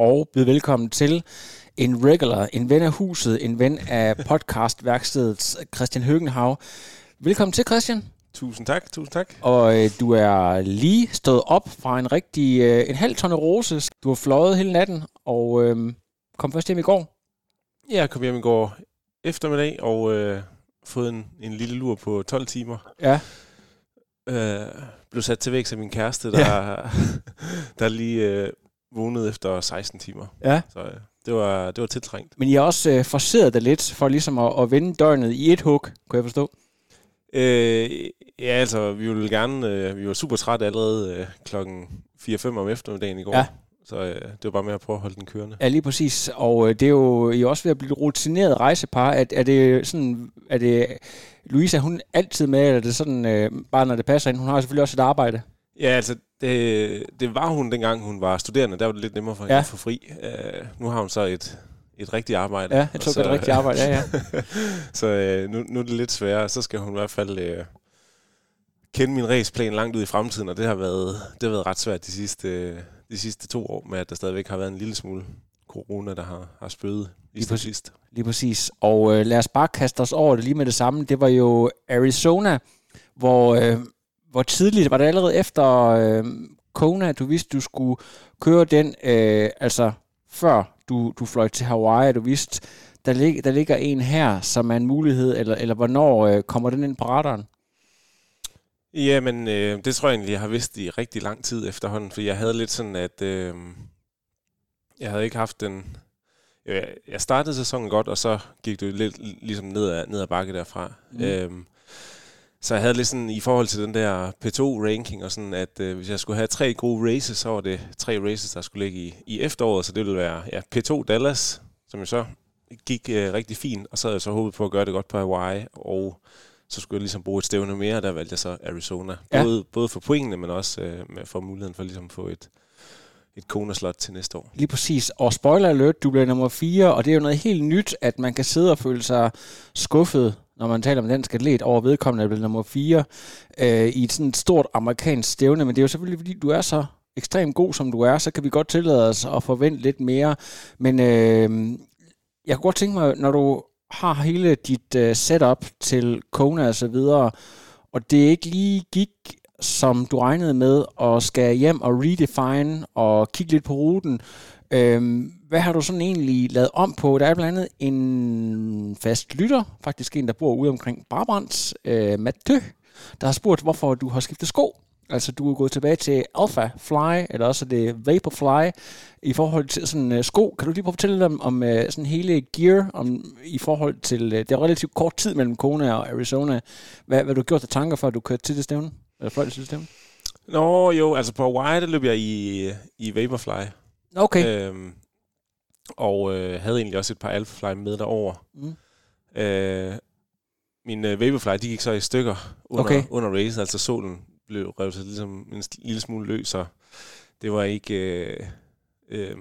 at byde velkommen til en regular, en ven af huset, en ven af podcastværkstedet, Christian Høgenhav. Velkommen til, Christian. Tusind tak, tusind tak. Og øh, du er lige stået op fra en rigtig, øh, en halv tonne rose. Du har fløjet hele natten, og øh, kom først hjem i går. Ja, jeg kom hjem i går eftermiddag, og øh, fået en, en lille lur på 12 timer. Ja. Øh, blev sat til væk af min kæreste, der, ja. der lige øh, vågnede efter 16 timer. Ja. Så øh, det, var, det var tiltrængt. Men jeg har også øh, forseret dig lidt for ligesom at, at vende døgnet i et hug, kunne jeg forstå. Øh, ja, altså, vi ville gerne... Øh, vi var super trætte allerede øh, klokken 4-5 om eftermiddagen i går. Ja. Så øh, det var bare med at prøve at holde den kørende. Ja, lige præcis. Og øh, det er jo I er også ved at blive et rutineret rejsepar. Er, er det sådan, er det, Louise, er hun altid med, eller er det sådan, øh, bare når det passer ind? Hun har selvfølgelig også et arbejde. Ja, altså, det, det var hun dengang, hun var studerende. Der var det lidt nemmere for hende Ja. at få fri. Uh, nu har hun så et, et rigtigt arbejde. Ja, jeg det er et rigtigt arbejde, ja, ja. så øh, nu, nu er det lidt sværere. Så skal hun i hvert fald øh, kende min raceplan langt ud i fremtiden, og det har været, det har været ret svært de sidste, de sidste to år, med at der stadigvæk har været en lille smule corona, der har, har spøget Lige præcis. Lige præcis. Og øh, lad os bare kaste os over det lige med det samme. Det var jo Arizona, hvor, øh, hvor tidligt var det allerede efter øh, Kona, du vidste, du skulle køre den, øh, altså før du, du fløj til Hawaii, du vidste, der, lig, der ligger en her, som er en mulighed, eller, eller hvornår øh, kommer den ind på radaren? Jamen, øh, det tror jeg egentlig, jeg har vidst i rigtig lang tid efterhånden, for jeg havde lidt sådan, at øh, jeg havde ikke haft den... Jeg, jeg startede sæsonen godt, og så gik det lidt ligesom ned ad, ned ad bakke derfra. Mm. Mm. Så jeg havde lidt sådan, i forhold til den der P2-ranking, og sådan, at øh, hvis jeg skulle have tre gode races, så var det tre races, der skulle ligge i, i efteråret, så det ville være ja, P2 Dallas, som jo så gik øh, rigtig fint, og så havde jeg så håbet på at gøre det godt på Hawaii, og så skulle jeg ligesom bruge et stævne mere, og der valgte jeg så Arizona. Ja. Både, både for pointene, men også øh, med, for muligheden for ligesom at få et, et Kona-slot til næste år. Lige præcis. Og spoiler alert, du bliver nummer 4, og det er jo noget helt nyt, at man kan sidde og føle sig skuffet, når man taler om den atlet over vedkommende, at blive nummer 4 øh, i et sådan stort amerikansk stævne. Men det er jo selvfølgelig, fordi du er så ekstremt god, som du er, så kan vi godt tillade os at forvente lidt mere. Men øh, jeg kunne godt tænke mig, når du har hele dit øh, setup til Kona og så videre, og det ikke lige gik som du regnede med, og skal hjem og redefine og kigge lidt på ruten. Øhm, hvad har du sådan egentlig lavet om på? Der er blandt andet en fast lytter, faktisk en, der bor ude omkring Brabants, øh, Matø, der har spurgt, hvorfor du har skiftet sko. Altså, du er gået tilbage til Alpha Fly, eller også er det Vaporfly, i forhold til sådan uh, sko. Kan du lige prøve at fortælle dem om, uh, sådan hele gear, om, i forhold til, uh, det er relativt kort tid mellem Kona og Arizona. Hvad, hvad du gjort af tanker, før du kørte til det stævne? Eller fløj det stævne? Nå, jo, altså på Hawaii, der løb jeg i, i Vaporfly. Okay. Øhm, og øh, havde egentlig også et par Alphafly med derover. Mm. Øh, min øh, Vaporfly, de gik så i stykker under, Okay. under race, altså solen blev revet sig ligesom en lille smule løs, så det var ikke øh, øh,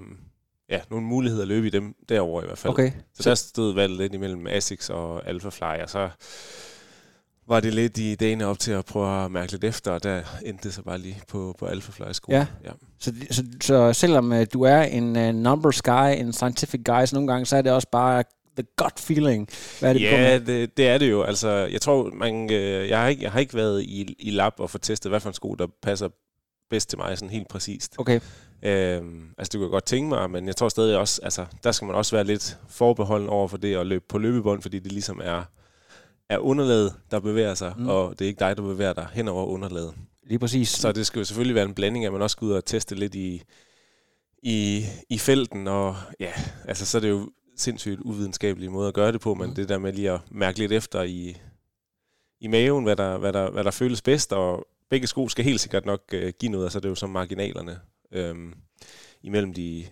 ja, nogen mulighed at løbe i dem derover i hvert fald. Okay. Så, så der stod valget lidt imellem Asics og Alphafly, og så var det lidt i dagene op til at prøve at mærke lidt efter, og der endte det så bare lige på, på Alphafly sko. Ja. ja. Så, så, så selvom uh, du er en uh, numbers guy, en scientific guy, så nogle gange, så er det også bare the gut feeling. Hvad er det, Ja, det, det er det jo. Altså, jeg tror, man, øh, jeg, har ikke, jeg har ikke været i, i lab og få testet, hvad for en sko, der passer bedst til mig, sådan helt præcist. Okay. Øhm, altså, det kunne jeg godt tænke mig, men jeg tror stadig også, altså, der skal man også være lidt forbeholden over for det at løbe på løbebånd, fordi det ligesom er, er underlaget, der bevæger sig, Mm. og det er ikke dig, der bevæger dig hen over underlaget. Lige præcis. Så det skal jo selvfølgelig være en blanding, at man også skal ud og teste lidt i, i, i felten, og ja, altså så er det jo sindssygt uvidenskabelig måde at gøre det på, men Mm. det der med lige at mærke lidt efter i, i maven, hvad der, hvad, der, hvad der føles bedst, og begge sko skal helt sikkert nok øh, give noget, altså det er jo så marginalerne øhm, imellem de,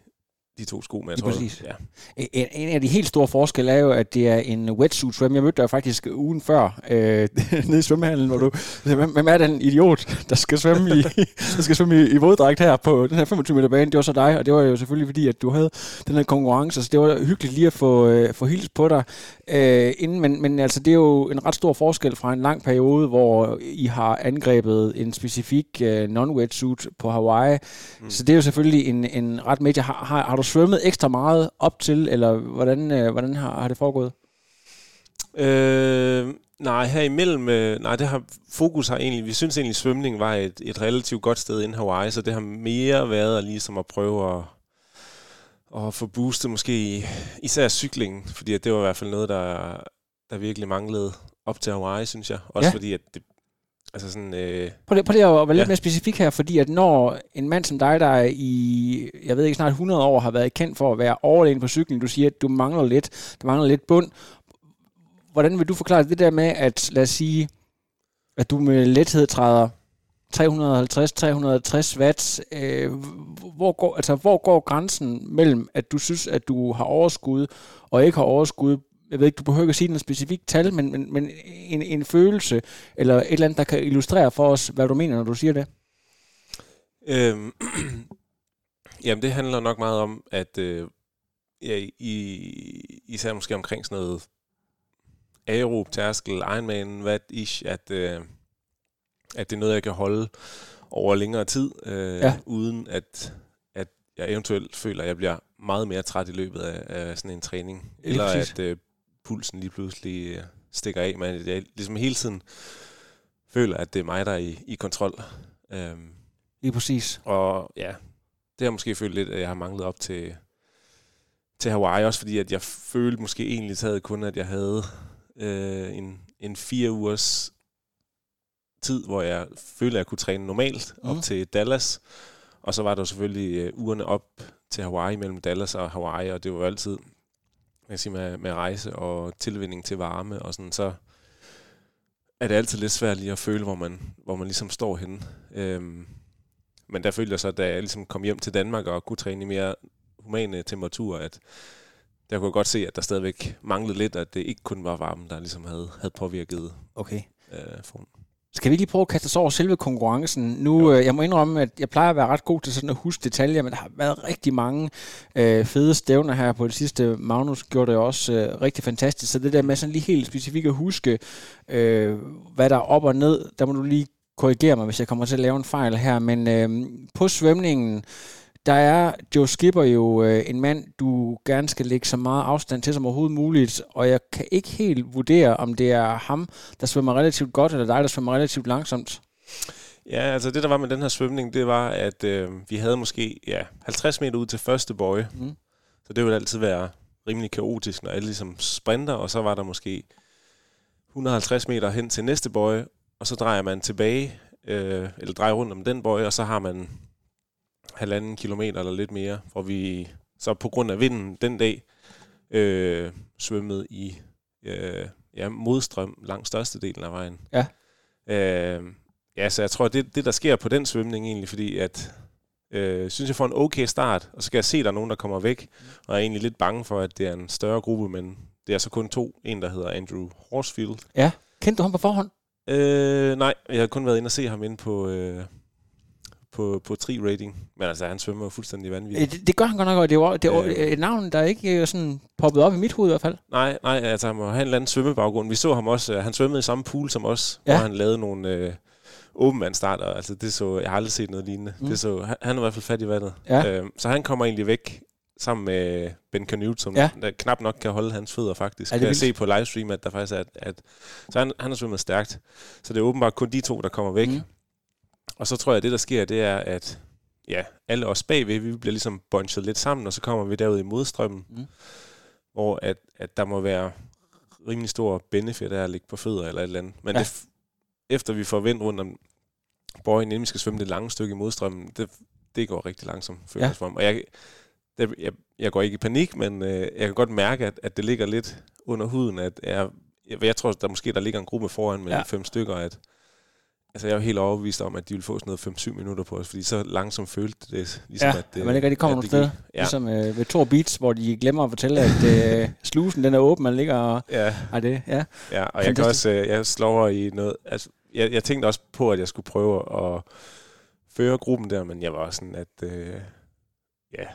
de to sko, Lige tror, præcis. ja. En, en af de helt store forskelle er jo, at det er en wetsuit swim. Jeg mødte dig faktisk ugen før øh, nede i svømmehallen, hvor du... Hvem, hvem er den idiot, der skal svømme i, der skal svømme i, i våddragt her på den her 25 meter bane? Det var så dig, og det var jo selvfølgelig fordi, at du havde den her konkurrence, så det var hyggeligt lige at få, øh, få hils på dig. Øh, inden, men, men altså, det er jo en ret stor forskel fra en lang periode, hvor I har angrebet en specifik øh, non-wetsuit på Hawaii. Mm. Så det er jo selvfølgelig en, en ret major. Har, har, har du svømmet ekstra meget op til, eller hvordan, øh, hvordan har, har det foregået? Øh, nej, her imellem, øh, nej, det har fokus har egentlig, vi synes egentlig, svømning var et, et relativt godt sted inden Hawaii, så det har mere været ligesom at prøve at, at få boostet måske især cyklingen, fordi det var i hvert fald noget, der, der virkelig manglede op til Hawaii, synes jeg. Også Ja. fordi, at det, altså sådan, øh, Prøv lige, prøv lige at være lidt Ja. mere specifik her, fordi at når en mand som dig, der er i, jeg ved ikke, snart 100 år, har været kendt for at være overlegen på cyklen, du siger, at du mangler lidt, der mangler lidt bund. Hvordan vil du forklare det der med, at lad os sige, at du med lethed træder 350-360 watt, øh, hvor, går, altså, hvor går grænsen mellem, at du synes, at du har overskud, og ikke har overskud? Jeg ved ikke, du behøver ikke at sige en specifik tal, men, men, men en, en følelse, eller et eller andet, der kan illustrere for os, hvad du mener, når du siger det. Øhm, jamen, det handler nok meget om, at øh, ja, i, især måske omkring sådan noget aerob, tærskel, Ironman, hvad ish, at, øh, at det er noget, jeg kan holde over længere tid, øh, Ja. uden at, at jeg eventuelt føler, at jeg bliver meget mere træt i løbet af, af sådan en træning. Eller at øh, pulsen lige pludselig øh, stikker af, men jeg ligesom hele tiden føler, at det er mig, der er i, i kontrol. Øhm, Lige præcis. og ja, det har måske følt lidt, at jeg har manglet op til, til Hawaii, også fordi at jeg følte måske egentlig taget kun, at jeg havde øh, en, en fire ugers tid, hvor jeg følte, at jeg kunne træne normalt op Mhm. til Dallas. Og så var der selvfølgelig øh, ugerne op til Hawaii mellem Dallas og Hawaii, og det var jo altid jeg kan sige, med, med rejse og tilvinding til varme og sådan, så er det altid lidt svært lige at føle, hvor man, hvor man ligesom står henne. Øhm, men der følte jeg så, da jeg ligesom kom hjem til Danmark og kunne træne i mere humane temperaturer, at der kunne jeg godt se, at der stadigvæk manglede lidt, at det ikke kun var varmen, der ligesom havde, havde påvirket Okay. øh, formen. Skal vi lige prøve at kaste os over selve konkurrencen? Nu, øh, jeg må indrømme, at jeg plejer at være ret god til sådan at huske detaljer, men der har været rigtig mange øh, fede stævner her på det sidste. Magnus gjorde det også øh, rigtig fantastisk, så det der med sådan lige helt specifikt at huske, øh, hvad der er op og ned, der må du lige korrigere mig, hvis jeg kommer til at lave en fejl her, men øh, på svømningen, der er Joe Skipper jo øh, en mand, du gerne skal lægge så meget afstand til som overhovedet muligt, og jeg kan ikke helt vurdere, om det er ham, der svømmer relativt godt, eller dig, der svømmer relativt langsomt. Ja, altså det der var med den her svømning, det var, at øh, vi havde måske ja, 50 meter ud til første bøje. Mm. Så det ville altid være rimelig kaotisk, når alle ligesom sprinter, og så var der måske 150 meter hen til næste bøje, og så drejer man tilbage, øh, eller drejer rundt om den bøje, og så har man halvanden kilometer eller lidt mere, hvor vi så på grund af vinden den dag øh, svømmede i øh, ja, modstrøm langs størstedelen af vejen. Ja. Øh, ja, så jeg tror, det det, der sker på den svømning egentlig, fordi at øh, synes, jeg får en okay start, og så kan jeg se, at der er nogen, der kommer væk, og jeg er egentlig lidt bange for, at det er en større gruppe, men det er så kun to. En, der hedder Andrew Horsfield. Kendte du ham på forhånd? Øh, nej, jeg har kun været inde og se ham inde på, øh, på, på tri-rating. Men altså, han svømmer jo fuldstændig Øh, vanvittigt. Det, det gør han godt nok, og det er, jo- det er Øh. et navn, der ikke er sådan poppet op i mit hoved i hvert fald. Nej, nej, altså han må have en eller anden svømmebaggrund. Vi så ham også, øh, han svømmede i samme pool som os, Ja. hvor han lavede nogle øh, åbenvandstarter. Altså det så, jeg har aldrig set noget lignende. Mm. Det så, han, han er i hvert fald fat i vandet. Ja. Øh, så han kommer egentlig væk sammen med Ben Canute, som Ja. der knap nok kan holde hans fødder faktisk. Er det kan jeg se på livestream, at der faktisk er... At, at, så han, han har svømmet stærkt. Så det er åbenbart kun de to, der kommer væk. Mm. Og så tror jeg, at det, der sker, det er, at ja, alle os bagved, vi bliver ligesom bunchet lidt sammen, og så kommer vi derud i modstrømmen, Mm. hvor at, at der må være rimelig stor benefit af at ligge på fødder eller et eller andet. Men Ja. det, efter vi får vendt rundt om bøjen, inden vi skal svømme det lange stykke i modstrømmen, det, det går rigtig langsomt, føler Ja. om. Og jeg, det, jeg, jeg går ikke i panik, men øh, jeg kan godt mærke, at, at det ligger lidt under huden, at jeg, jeg, jeg tror, der måske der ligger en gruppe foran med ja. fem stykker, at, altså jeg er jo helt overbevist om, at de vil få sådan noget 5-7 minutter på os, fordi så langsomt følte det, ligesom ja, at det... men ikke rigtig kommer nogen sted. Ja. Ligesom øh, ved Tor Beats, hvor de glemmer at fortælle, at øh, slusen den er åben, man ligger og... Ja, Er det, ja. ja, og jeg kan også, øh, jeg slår i noget, altså, jeg, jeg tænkte også på, at jeg skulle prøve at føre gruppen der, men jeg var også sådan, at, øh, ja,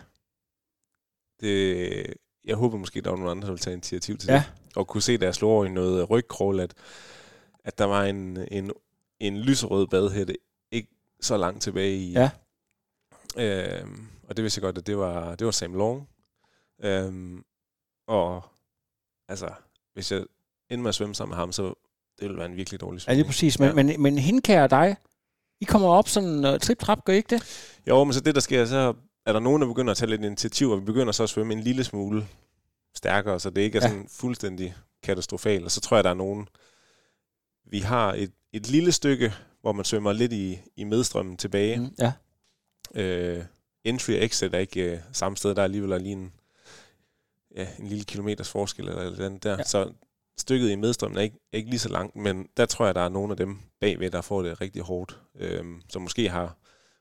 det, jeg håber måske, der var nogle andre, der ville tage initiativ til Ja. det. Og kunne se, da jeg slog over i noget rygkrål, at, at der var en, en, en lyserød badhætte ikke så langt tilbage i. Ja. Øhm, og det vidste jeg godt, at det var, det var Sam Long. Øhm, og altså, hvis jeg endte med at svømme sammen med ham, så det ville være en virkelig dårlig Ja, svømning. lige præcis. Men, Ja. men, men hende kære dig, I kommer op sådan uh, trip-trap, gør I ikke det? Jo, men så det, der sker, så er der nogen, der begynder at tage lidt initiativ, og vi begynder så at svømme en lille smule stærkere, så det ikke er Ja. sådan fuldstændig katastrofalt. Og så tror jeg, der er nogen... Vi har et, et lille stykke, hvor man svømmer lidt i, i medstrømmen tilbage. Mm, ja. Øh, entry og exit er ikke øh, samme sted. Der er alligevel lige en, ja, en lille kilometers forskel eller eller andet der. Ja. Så stykket i medstrømmen er ikke, er ikke lige så langt, men der tror jeg, der er nogle af dem bagved, der får det rigtig hårdt. Øh, som måske har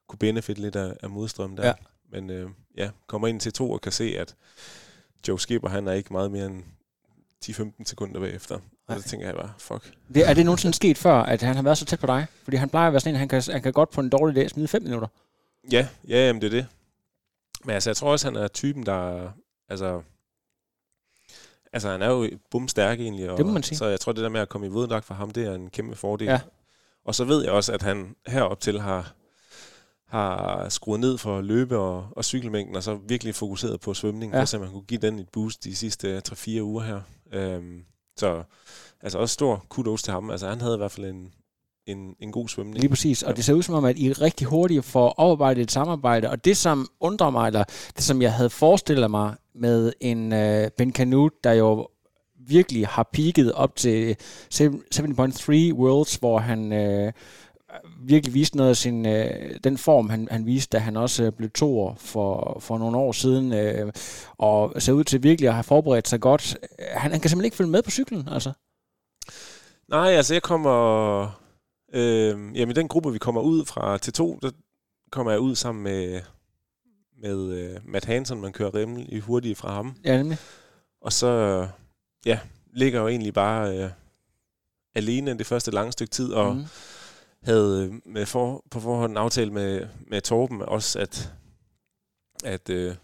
kunne benefit lidt af, af modstrømmen der. Ja. Men øh, ja, kommer ind til to og kan se, at Joe Skipper, han er ikke meget mere end 10-15 sekunder bagefter. Og så tænker jeg bare, fuck. Det, er det nogensinde sket før, at han har været så tæt på dig? Fordi han plejer at være sådan en, han kan, han kan godt på en dårlig dag smide 5 minutter. Ja, ja, jamen det er det. Men altså, jeg tror også, han er typen, der... Altså, altså han er jo bumstærk egentlig. Og, Det må man sige. Så jeg tror, det der med at komme i våddragt for ham, det er en kæmpe fordel. Ja. Og så ved jeg også, at han herop til har, har skruet ned for løbe- og, og cykelmængden, og så virkelig fokuseret på svømning, Ja. for at han kunne give den et boost de sidste 3-4 uger her. Øhm, så altså også stor kudos til ham. Altså han havde i hvert fald en, en, en god svømning. Lige præcis. Og Ja. det ser ud som om, at I rigtig hurtigt får oparbejdet et samarbejde. Og det, som undrer mig, eller det, som jeg havde forestillet mig med en uh, Ben Canute, der jo virkelig har peaked op til 7.3 Worlds, hvor han uh, virkelig viste noget af sin, uh, den form, han, han viste, da han også uh, blev toer for, for nogle år siden, uh, og ser ud til virkelig at have forberedt sig godt. Han, han kan simpelthen ikke følge med på cyklen, altså. Nej, altså jeg kommer... Øh, jamen den gruppe, vi kommer ud fra T2, der kommer jeg ud sammen med, med øh, Matt Hansen, man kører rimelig hurtigt fra ham. Ja, nemlig. Og så, ja, ligger jeg jo egentlig bare øh, alene det første lange stykke tid, og mm. Havde øh, med for, på forhånd en aftale med, med Torben også, at, at øh,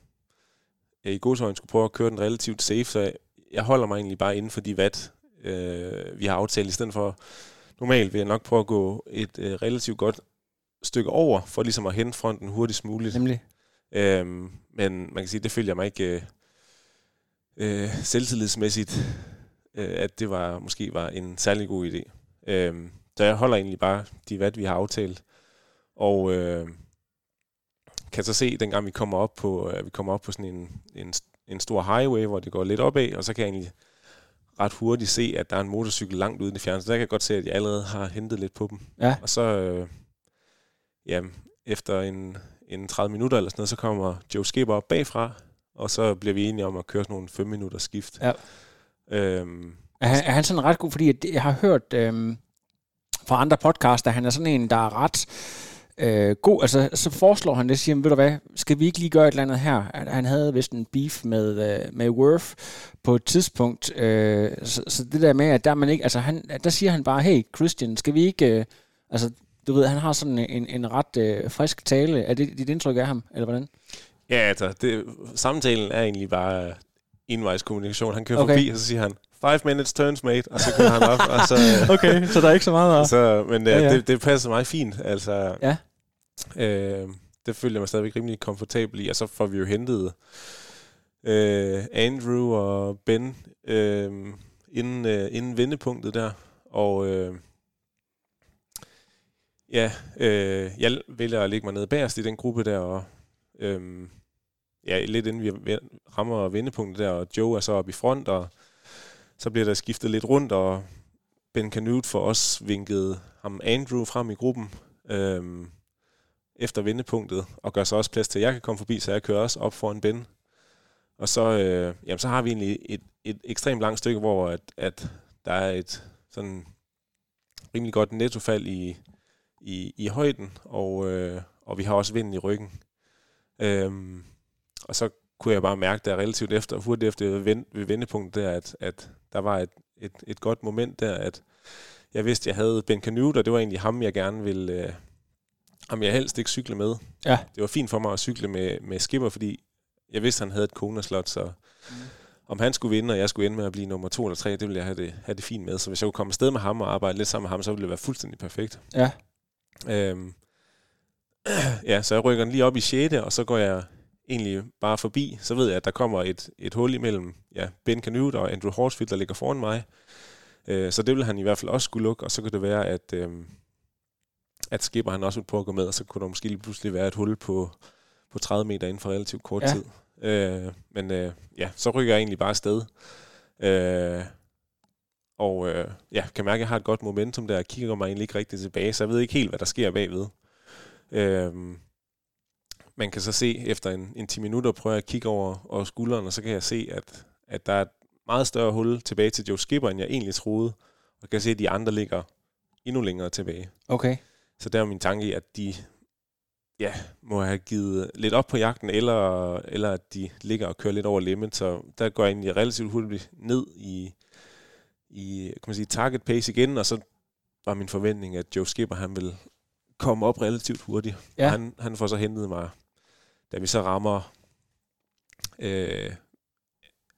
jeg i godsøjne skulle prøve at køre den relativt safe, så jeg, jeg holder mig egentlig bare inden for de watt, øh, vi har aftalt, i stedet for, normalt vil jeg nok prøve at gå et øh, relativt godt stykke over, for ligesom at hente fronten hurtigst muligt. Nemlig. Øhm, men man kan sige, det følger mig ikke øh, øh, selvtillidsmæssigt, øh, at det var måske var en særlig god idé. Øhm, så jeg holder egentlig bare de vat, vi har aftalt. Og øh, kan så se, dengang vi kommer op på, øh, vi kommer op på sådan en, en, en stor highway, hvor det går lidt opad, og så kan jeg egentlig ret hurtigt se, at der er en motorcykel langt ude i. Så der kan jeg godt se, at jeg allerede har hentet lidt på dem. Ja. Og så, øh, ja, efter en, en 30 minutter eller sådan noget, så kommer Joe Skipper op bagfra, og så bliver vi enige om at køre sådan nogle 5 minutter skift. Ja. Øhm, Er han, er han sådan ret god? Fordi det- jeg har hørt øhm, fra andre podcaster, han er sådan en, der er ret øh, god. Altså, så foreslår han det, siger ved du hvad, skal vi ikke lige gøre et eller andet her? Han, havde vist en beef med, øh, med Worth på et tidspunkt. Øh, så, så, det der med, at der, er man ikke, altså han, der siger han bare, hey Christian, skal vi ikke... Øh, altså, du ved, han har sådan en, en ret øh, frisk tale. Er det dit indtryk af ham, eller hvordan? ja, altså, det, samtalen er egentlig bare envejskommunikation. Han kører okay. forbi, og så siger han, five minutes turns, mate, og så kører han op, og så... Okay, så der er ikke så meget Så, men Ja, ja, ja. ja. Det, det passer mig fint. Altså, Ja. øh, det føler jeg mig stadigvæk rimelig komfortabel i. Og så får vi jo hentet øh, Andrew og Ben øh, inden, øh, inden vendepunktet der. Og øh, ja, øh, jeg vælger at lægge mig ned bagerst i den gruppe der. Og, øh, ja, lidt inden vi rammer vendepunktet der. Og Joe er så oppe i front, og så bliver der skiftet lidt rundt, og Ben Canute for os vinkede ham Andrew frem i gruppen øhm, efter vendepunktet, og gør så også plads til, at jeg kan komme forbi, så jeg kører også op foran Ben. Og så, øh, jamen, så har vi egentlig et, et ekstremt langt stykke, hvor at, at der er et sådan rimelig godt nettofald i, i, i højden, og, øh, og vi har også vinden i ryggen. Øhm, og så kunne jeg bare mærke der relativt efter, hurtigt efter ved vendepunktet der, at, at der var et, et, et godt moment der, at jeg vidste, at jeg havde Ben Canute, og det var egentlig ham, jeg gerne ville, øh, ham jeg helst ikke cykle med. Ja. Det var fint for mig at cykle med, med Skipper, fordi jeg vidste, han havde et Kona-slot, så mm. om han skulle vinde, og jeg skulle ende med at blive nummer to eller tre, det ville jeg have det, have det fint med. Så hvis jeg kunne komme afsted med ham og arbejde lidt sammen med ham, så ville det være fuldstændig perfekt. Ja. Øhm, ja, så jeg rykker den lige op i 6. og så går jeg egentlig bare forbi. Så ved jeg, at der kommer et, et hul imellem ja, Ben Canute og Andrew Horsfield, der ligger foran mig. Øh, så det vil han i hvert fald også skulle lukke, og så kan det være, at, øh, at Skipper han også vil prøve at gå med, og så kunne der måske lige pludselig være et hul på, på 30 meter inden for relativt kort Ja. tid. Øh, men øh, ja, så rykker jeg egentlig bare afsted. Øh, og øh, ja, kan mærke, at jeg har et godt momentum der. Jeg kigger mig egentlig ikke rigtig tilbage, så jeg ved ikke helt, hvad der sker bagved. Øh, man kan så se, efter en, en 10 minutter, prøver jeg at kigge over, over skulderen, og så kan jeg se, at, at der er et meget større hul tilbage til Joe Skipper, end jeg egentlig troede. Og kan se, at de andre ligger endnu længere tilbage. Okay. Så der er min tanke i, at de ja, må have givet lidt op på jagten, eller, eller at de ligger og kører lidt over limit. Så der går jeg egentlig relativt hurtigt ned i, i kan man sige, target pace igen, og så var min forventning, at Joe Skipper han vil komme op relativt hurtigt. Ja. Han, han får så hentet mig, da vi så rammer øh,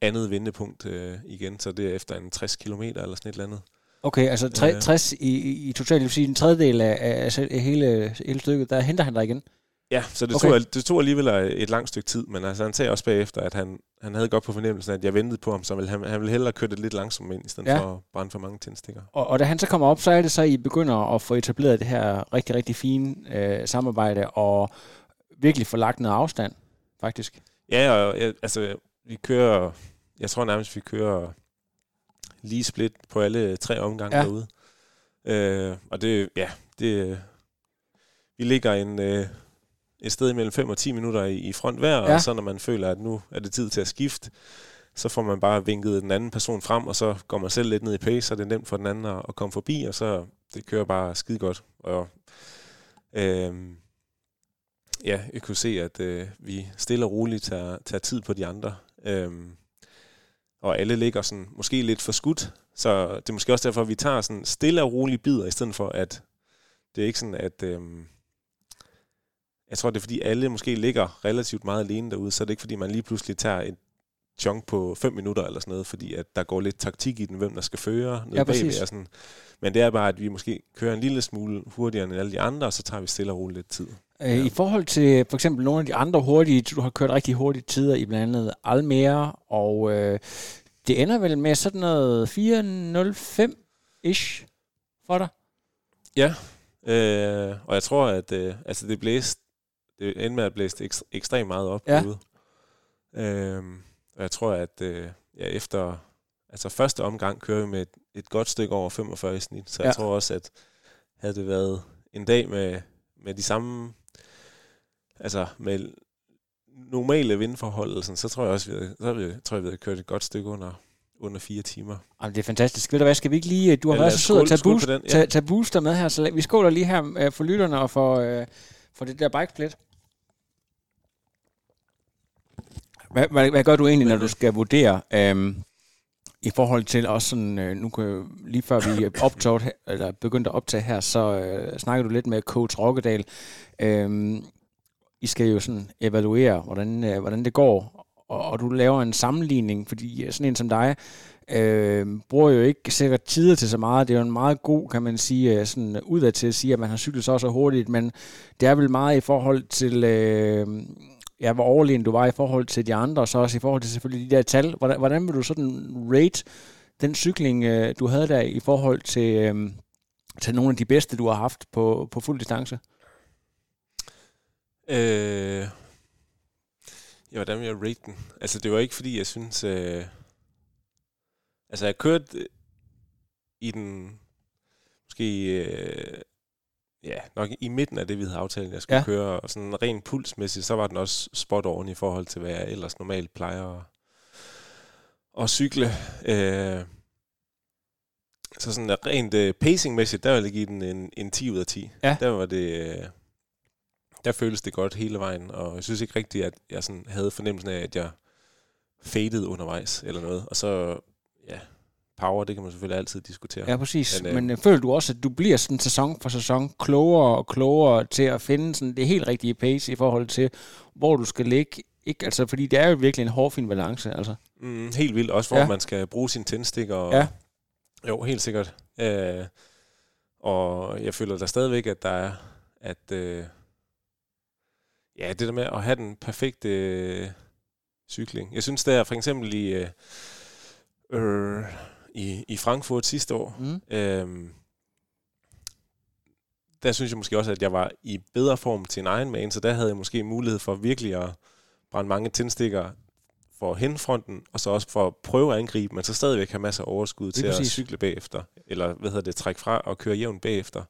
andet vendepunkt øh, igen, så det er efter en 60 km eller sådan et eller andet. Okay, altså tre, Øh. 60 i, i, totalt, det vil sige en tredjedel af, af, selv- hele, hele stykket, der henter han dig igen. Ja, så det, Okay. tog, det tog alligevel et langt stykke tid, men altså, han sagde også bagefter, at han, han havde godt på fornemmelsen, at jeg ventede på ham, så ville han, han ville hellere køre det lidt langsomt ind, i stedet Ja. for at brænde for mange tændstikker. Og, og da han så kommer op, så er det så, I begynder at få etableret det her rigtig, rigtig fine øh, samarbejde, og virkelig få lagt noget afstand, faktisk. Ja, og altså, vi kører, jeg tror nærmest, vi kører lige split på alle tre omgange Ja. derude. Øh, og det, ja, det, vi ligger en, øh, et sted mellem 5 og 10 minutter i, i front hver, ja. og så når man føler, at nu er det tid til at skifte, så får man bare vinket den anden person frem, og så går man selv lidt ned i pace, så det er nemt for den anden at, at komme forbi, og så det kører bare skide godt. Og, øh, ja, jeg kunne se, at øh, vi stille og roligt tager, tager tid på de andre. Øhm, og alle ligger sådan, måske lidt for skudt, så det er måske også derfor, at vi tager sådan stille og rolige bidder, i stedet for at det er ikke sådan, at øhm, jeg tror, det er fordi alle måske ligger relativt meget alene derude, så er det ikke fordi, man lige pludselig tager et chunk på 5 minutter eller sådan noget, fordi at der går lidt taktik i den, hvem der skal føre nede Ja, bagved og sådan. Men det er bare, at vi måske kører en lille smule hurtigere end alle de andre, og så tager vi stille og roligt lidt tid. Øh, I forhold til for eksempel nogle af de andre hurtige, du har kørt rigtig hurtige tider i blandt andet Almere, og øh, det ender vel med sådan noget 4.05-ish for dig? Ja, øh, og jeg tror, at øh, altså det blæste, det endte med at blæse ek- ekstremt meget op Ja. derude. Øh, og jeg tror, at øh, ja, efter altså første omgang kører vi med et, et godt stykke over 45 i snit, så Ja. jeg tror også, at havde det været en dag med, med de samme, altså med normale vindforhold, sådan, så tror jeg også, vi havde, så havde vi, tror jeg, vi havde kørt et godt stykke under, under fire timer. Jamen, det er fantastisk. Ved du hvad, skal vi ikke lige... Du har Ja, været så sød at tage, boost, den, ja. tage, tage booster med her, så vi skåler lige her øh, for lytterne og for, øh, for det der bikesplit. Hvad, hvad, hvad gør du egentlig, når du skal vurdere øhm, i forhold til også sådan, øh, nu kan lige før vi optog, eller begyndte at optage her, så øh, snakker du lidt med coach Rokkedal. Øhm, i skal jo sådan evaluere, hvordan, øh, hvordan det går, og, og du laver en sammenligning, fordi øh, sådan en som dig, øh, bruger jo ikke sikkert tider til så meget. Det er jo en meget god, kan man sige, øh, sådan udad til at sige, at man har cyklet så og så hurtigt, men det er vel meget i forhold til, øh, ja, hvor overlegen du var i forhold til de andre, og så også i forhold til selvfølgelig de der tal. Hvordan, hvordan vil du sådan rate den cykling, øh, du havde der i forhold til, øh, til nogle af de bedste, du har haft på, på fuld distance? Øh, ja, hvordan vil jeg rate den? Altså, det var ikke fordi, jeg synes... Øh, altså, jeg kørte øh, i den... Måske... Øh, ja, nok i midten af det, vi havde aftalt, jeg skulle Ja. køre. Og sådan rent pulsmæssigt, så var den også spot on i forhold til, hvad jeg ellers normalt plejer at, at cykle. Øh, så sådan rent uh, pacingmæssigt, der vil jeg give den en, en 10 ud af 10. Ja. Der var det... Uh, der føltes det godt hele vejen, og jeg synes ikke rigtigt, at jeg sådan havde fornemmelsen af, at jeg faded undervejs eller noget. Og så, ja, power, det kan man selvfølgelig altid diskutere. Ja, præcis. Men, øh, Men øh, føler du også, at du bliver sådan sæson for sæson klogere og klogere til at finde sådan det helt rigtige pace i forhold til, hvor du skal ligge? Ikke, altså, fordi det er jo virkelig en hårfin balance. Altså. Mm, helt vildt, også hvor ja. man skal bruge sin tændstik. Og, Ja. Jo, helt sikkert. Øh, og jeg føler da stadigvæk, at der er, at øh, ja, det der med at have den perfekte øh, cykling. Jeg synes, der for eksempel i, øh, øh, i, i Frankfurt sidste år, Mm. Øhm, der synes jeg måske også, at jeg var i bedre form til en Ironman, så der havde jeg måske mulighed for virkelig at brænde mange tændstikker for henfronten, og så også for at prøve at angribe, men så stadigvæk have masser af overskud til præcis. at cykle bagefter, eller hvad hedder det, trække fra og køre jævnt bagefter.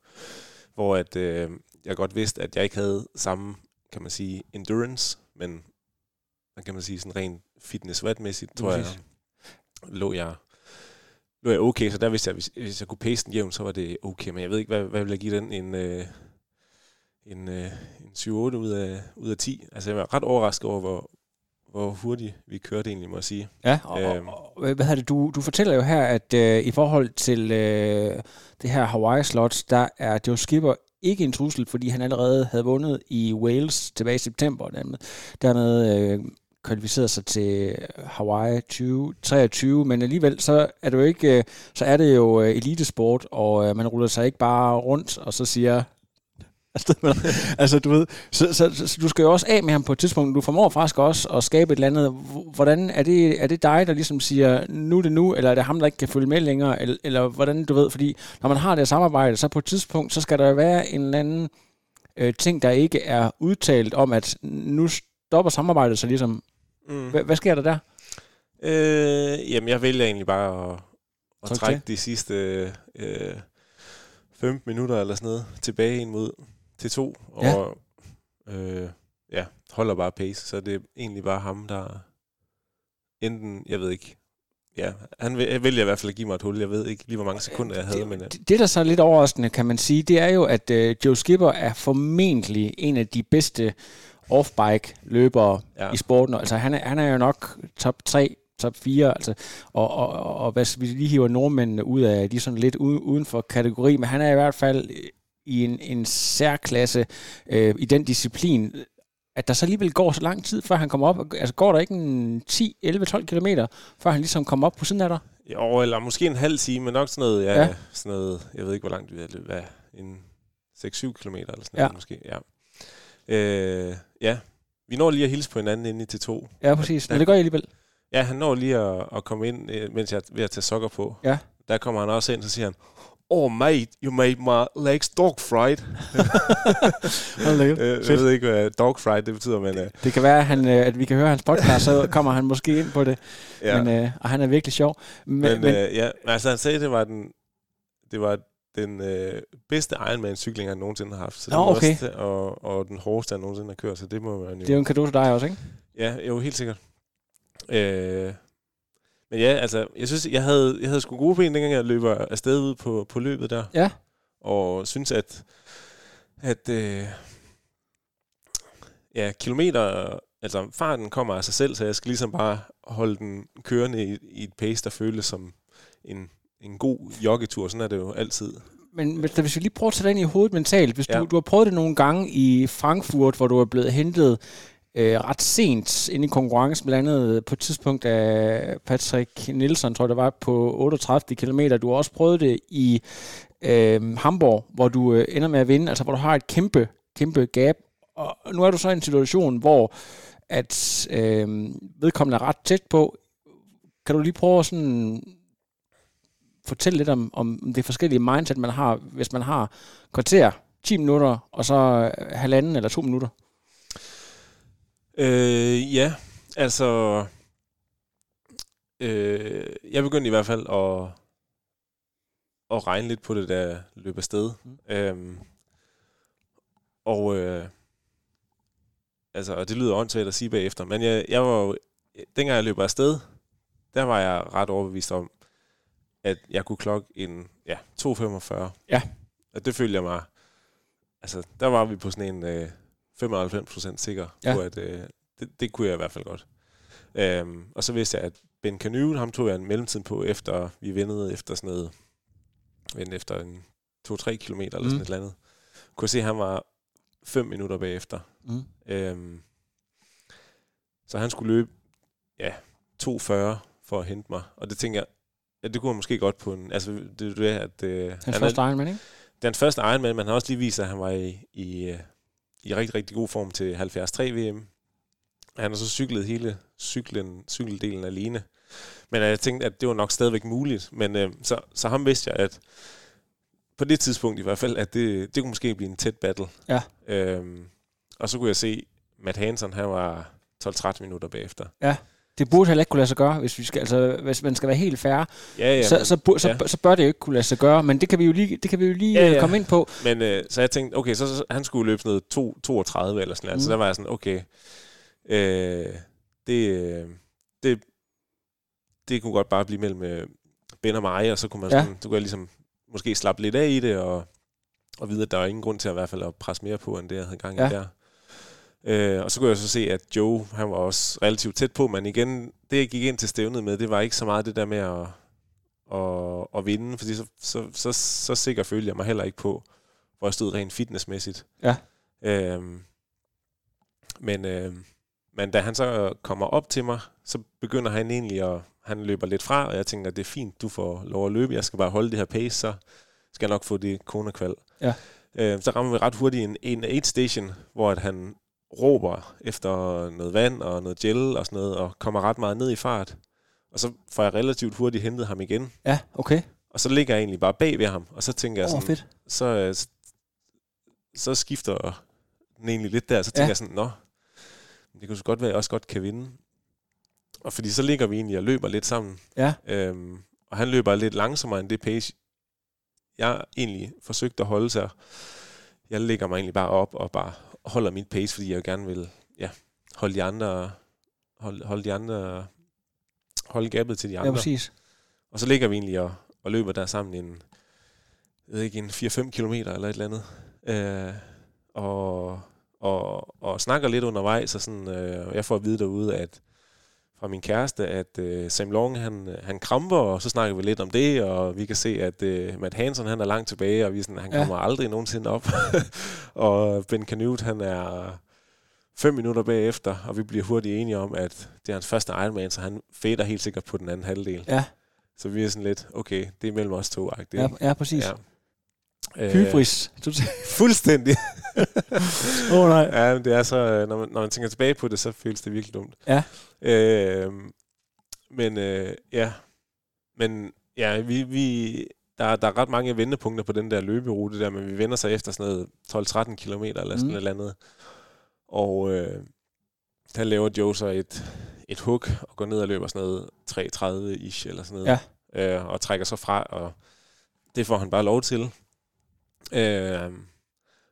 Hvor at, øh, jeg godt vidste, at jeg ikke havde samme, kan man sige, endurance, men hvad kan man sige, sådan rent fitness-vatmæssigt, tror jeg, Præcis. lå jeg lå jeg okay, så der vidste jeg, hvis, hvis jeg kunne pace den jævnt, så var det okay. Men jeg ved ikke, hvad, hvad vil jeg give den? En, øh, en, øh, en 7-8 ud af, ud af 10. Altså jeg var ret overrasket over, hvor, hvor hurtigt vi kørte egentlig, må jeg sige. Ja, og, Øhm. og, og hvad hedder det, du, du fortæller jo her, at øh, i forhold til øh, det her Hawaii-slot, der er Joe Skipper ikke en trussel, fordi han allerede havde vundet i Wales tilbage i september. Dermed, dermed øh, kvalificeret sig til Hawaii 2023, men alligevel så er det jo ikke, øh, så er det jo øh, elitesport, og øh, man ruller sig ikke bare rundt og så siger, afsted med dig. altså du ved, så, så, så, så, du skal jo også af med ham på et tidspunkt. Du formår faktisk også at skabe et eller andet. Hvordan er det, er det dig, der ligesom siger, nu er det nu, eller er det ham, der ikke kan følge med længere, eller, eller hvordan du ved, fordi når man har det samarbejde, så på et tidspunkt, så skal der være en eller anden øh, ting, der ikke er udtalt om, at nu stopper samarbejdet så ligesom. Mm. Hvad, hvad sker der der? Øh, jamen, jeg vælger egentlig bare at, at trække de sidste øh, 15 minutter eller sådan noget tilbage ind mod T2, og øh, ja, holder bare pace. Så det er egentlig bare ham, der enten, jeg ved ikke, ja, han vil- jeg vælger i hvert fald at give mig et hul. Jeg ved ikke lige, hvor mange sekunder jeg havde, men øh, Det, det, der så er lidt overraskende, kan man sige, det er jo, at øh, Joe Skipper er formentlig en af de bedste off-bike løbere ja. Ja. i sporten. Altså, han er, han er jo nok top 3, top 4, altså, og, og, og, og hvis vi lige hiver nordmændene ud af, de er sådan lidt uden, uden for kategori, men han er i hvert fald i en, en særklasse øh, i den disciplin, at der så alligevel går så lang tid, før han kommer op. Altså går der ikke en 10, 11, 12 kilometer, før han ligesom kommer op på siden af dig? jo, eller måske en halv time, men nok sådan noget, ja, Ja. sådan noget, jeg ved ikke, hvor langt vi er løbet, hvad, en 6-7 kilometer eller sådan Ja. noget, måske, ja. Øh, ja, vi når lige at hilse på hinanden inde i T2. Ja, præcis. Men det gør jeg alligevel. Ja, han når lige at, at komme ind, øh, mens jeg er ved at tage sokker på. Ja. Der kommer han også ind, så siger han, Oh mate, you made my legs dog fried. Øh, jeg ved ikke, hvad dog fried det betyder, men øh, Det kan være, at, han, øh, at vi kan høre hans podcast, så kommer han måske ind på det. ja. Men, øh, og han er virkelig sjov. Men, men, men, øh, ja, altså han sagde, det var den, det var den øh, bedste Ironman-cykling, han nogensinde har haft. Så det Nå, okay. også, og, og den hårdeste, han nogensinde har kørt, så det må jo... det er jo en kado til dig også, ikke? Ja, jo, helt sikkert. Øh, men ja, altså, jeg synes, jeg havde, jeg havde sgu gode ben, dengang jeg løber afsted ud på, på løbet der. Ja. Og synes, at, at øh, ja, kilometer, altså farten kommer af sig selv, så jeg skal ligesom bare holde den kørende i, i et pace, der føles som en, en god joggetur. Sådan er det jo altid. Men hvis, vi lige prøver at tage det ind i hovedet mentalt. Hvis. Ja. du, du har prøvet det nogle gange i Frankfurt, hvor du er blevet hentet øh, ret sent ind i konkurrencen, blandt andet på et tidspunkt af Patrick Nielsen, tror jeg det var, på 38 km. Du har også prøvet det i øh, Hamburg, hvor du øh, ender med at vinde, altså hvor du har et kæmpe, kæmpe gab. Og nu er du så i en situation, hvor at øh, vedkommende er ret tæt på. Kan du lige prøve at sådan fortælle lidt om, om det forskellige mindset, man har, hvis man har kvarter, 10 minutter, og så halvanden eller to minutter? Øh, ja, altså... Øh, jeg begyndte i hvert fald at, at regne lidt på det, der løb afsted. Mm. Øhm, og, øh, altså, og det lyder åndssvagt at sige bagefter, men jeg, jeg var jo, dengang jeg løb afsted, der var jeg ret overbevist om, at jeg kunne klokke en ja, 2.45. Ja. Og det følte jeg mig... Altså, der var vi på sådan en øh, 95% sikker Ja. på, at øh, det, det kunne jeg i hvert fald godt. Øhm, og så vidste jeg, at Ben Canute, ham tog jeg en mellemtid på, efter vi vendede efter sådan noget... Vendte efter en 2-3 kilometer eller Mm. sådan et eller andet. Kunne se, at han var 5 minutter bagefter. Mm. Øhm, så han skulle løbe ja, 2.40 for at hente mig. Og det tænker jeg, ja, det kunne han måske godt på en... Altså, det er det, at... Øh, Hans han første Ironman, ikke? det er hans første Ironman, men han har også lige vist, at han var i, i, øh, i rigtig, rigtig god form til 73 VM. Han har så cyklet hele cyklen, cykeldelen alene. Men jeg tænkte, at det var nok stadigvæk muligt. Men øh, så, så ham vidste jeg, at på det tidspunkt i hvert fald, at det, det kunne måske blive en tæt battle. Ja. Øhm, og så kunne jeg se, Matt Hansen, han var 12-13 minutter bagefter. Det burde heller ikke kunne lade sig gøre, hvis, vi skal, altså, hvis man skal være helt fair. Ja, ja, så, men- så, så, ja. så bør det jo ikke kunne lade sig gøre, men det kan vi jo lige, det kan vi jo lige Ja, ja, ja. komme ind på. Men øh, så jeg tænkte, okay, så, så han skulle løbe sådan noget 2, 32 eller sådan noget. Mm. Så der var jeg sådan, okay, øh, det, øh, det, det kunne godt bare blive mellem øh, Ben og mig, og så kunne man Ja. sådan, så kunne jeg ligesom måske slappe lidt af i det, og, og vide, at der var ingen grund til at, i hvert fald at presse mere på, end det, jeg havde gang i Ja. der. Øh, og så kunne jeg så se, at Joe, han var også relativt tæt på, men igen, det jeg gik ind til stævnet med, det var ikke så meget det der med at, at, at vinde, fordi så, så, så, så sikker følte jeg mig heller ikke på, hvor jeg stod rent fitnessmæssigt. Ja. Øhm, men, øhm, men da han så kommer op til mig, så begynder han egentlig at, han løber lidt fra, og jeg tænker, det er fint, du får lov at løbe, jeg skal bare holde det her pace, så skal jeg nok få det konekval. Ja. Øhm, så rammer vi ret hurtigt en, en aid station, hvor at han råber efter noget vand og noget gel og sådan noget, og kommer ret meget ned i fart. Og så får jeg relativt hurtigt hentet ham igen, Ja, okay. og så ligger jeg egentlig bare bag ved ham, og så tænker jeg Åh, oh, sådan, fedt. så, øh, så, så skifter den egentlig lidt der. Så tænker Ja. jeg sådan, nå, det kunne så godt være, at jeg også godt kan vinde. Og fordi så ligger vi egentlig og løber lidt sammen. Ja. Øhm, og han løber lidt langsommere end det pace, jeg egentlig forsøgte at holde sig. Jeg lægger mig egentlig bare op og bare holder mit pace, fordi jeg gerne vil ja, holde de andre, holde, holde de andre, holde gabet til de Ja, andre. præcis. Og så ligger vi egentlig og, og løber der sammen en, jeg ved ikke, en 4-5 kilometer eller et eller andet. Øh, og, og, og snakker lidt undervejs, og sådan, øh, jeg får at vide derude, at fra min kæreste, at øh, Sam Long, han, han kramper, og så snakker vi lidt om det, og vi kan se, at øh, Matt Hansen, han er langt tilbage, og vi sådan, han Ja. kommer aldrig nogensinde op. og Ben Canute, han er fem minutter bagefter, og vi bliver hurtigt enige om, at det er hans første Ironman, så han fader helt sikkert på den anden halvdel. Ja, Så vi er sådan lidt, okay, det er mellem os to. ja, ja præcis. ja. Øh, Hybris. Totalt. fuldstændig. Åh, oh, nej. ja, men det er så, øh, når man, når man tænker tilbage på det, så føles det virkelig dumt. Ja. Øh, men øh, ja, men ja, vi, vi, der, der er ret mange vendepunkter på den der løberute der, men vi vender sig efter sådan noget 12-13 km eller sådan Mm. mm. eller andet. Og øh, der laver Joe så et, et hook og går ned og løber sådan noget 3.30-ish eller sådan noget. Ja. Øh, og trækker så fra, og det får han bare lov til. Øh,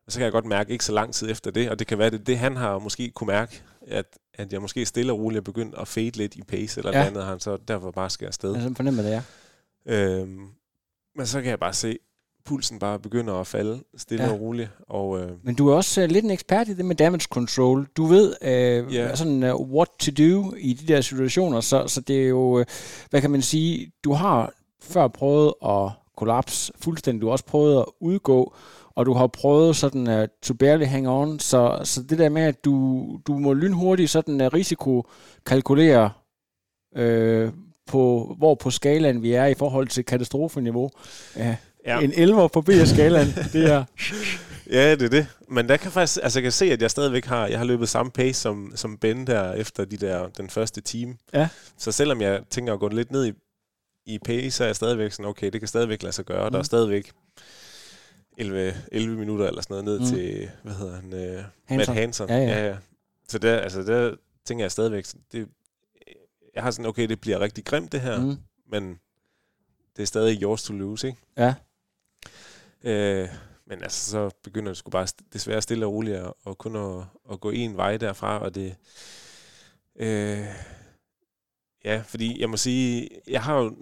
og så kan jeg godt mærke, ikke så lang tid efter det, og det kan være, det, det han har måske kunne mærke, at, at jeg måske stille og roligt er begyndt at fade lidt i pace eller Ja. andet, han så derfor bare skal afsted. Jeg fornemmer det, ja. Øhm, men så kan jeg bare se, pulsen bare begynder at falde stille Ja. og roligt. Og øh, Men du er også uh, lidt en ekspert i det med damage control. Du ved uh, Ja. sådan uh, what to do i de der situationer, så, så det er jo, uh, hvad kan man sige, du har før prøvet at kollapse fuldstændig, du har også prøvet at udgå, og du har prøvet sådan uh, to barely hang on, så, så det der med, at du, du må lynhurtigt sådan uh, risikokalkulere øh, på, hvor på skalaen vi er i forhold til katastrofeniveau. Ja. ja. En 11 på B-skalaen, det er... ja, det er det. Men der kan faktisk, altså jeg kan se, at jeg stadigvæk har, jeg har løbet samme pace som, som Ben der efter de der, den første time. Ja. Så selvom jeg tænker at gå lidt ned i, i pace, så er jeg stadigvæk sådan, okay, det kan stadigvæk lade sig gøre. Mm. Der er Mm. stadigvæk 11, 11 minutter eller sådan noget ned Mm. til, hvad hedder han, øh, Matt Hansen. Hansen. Ja, ja. ja, ja. Så der, altså der tænker jeg stadigvæk, det, jeg har sådan, okay, det bliver rigtig grimt det her, mm. Men det er stadig yours to lose, ikke? Ja. Øh, men altså, så begynder det sgu bare desværre stille og roligt at, at kun at, at gå en vej derfra, og det... Øh, ja, fordi jeg må sige, jeg har jo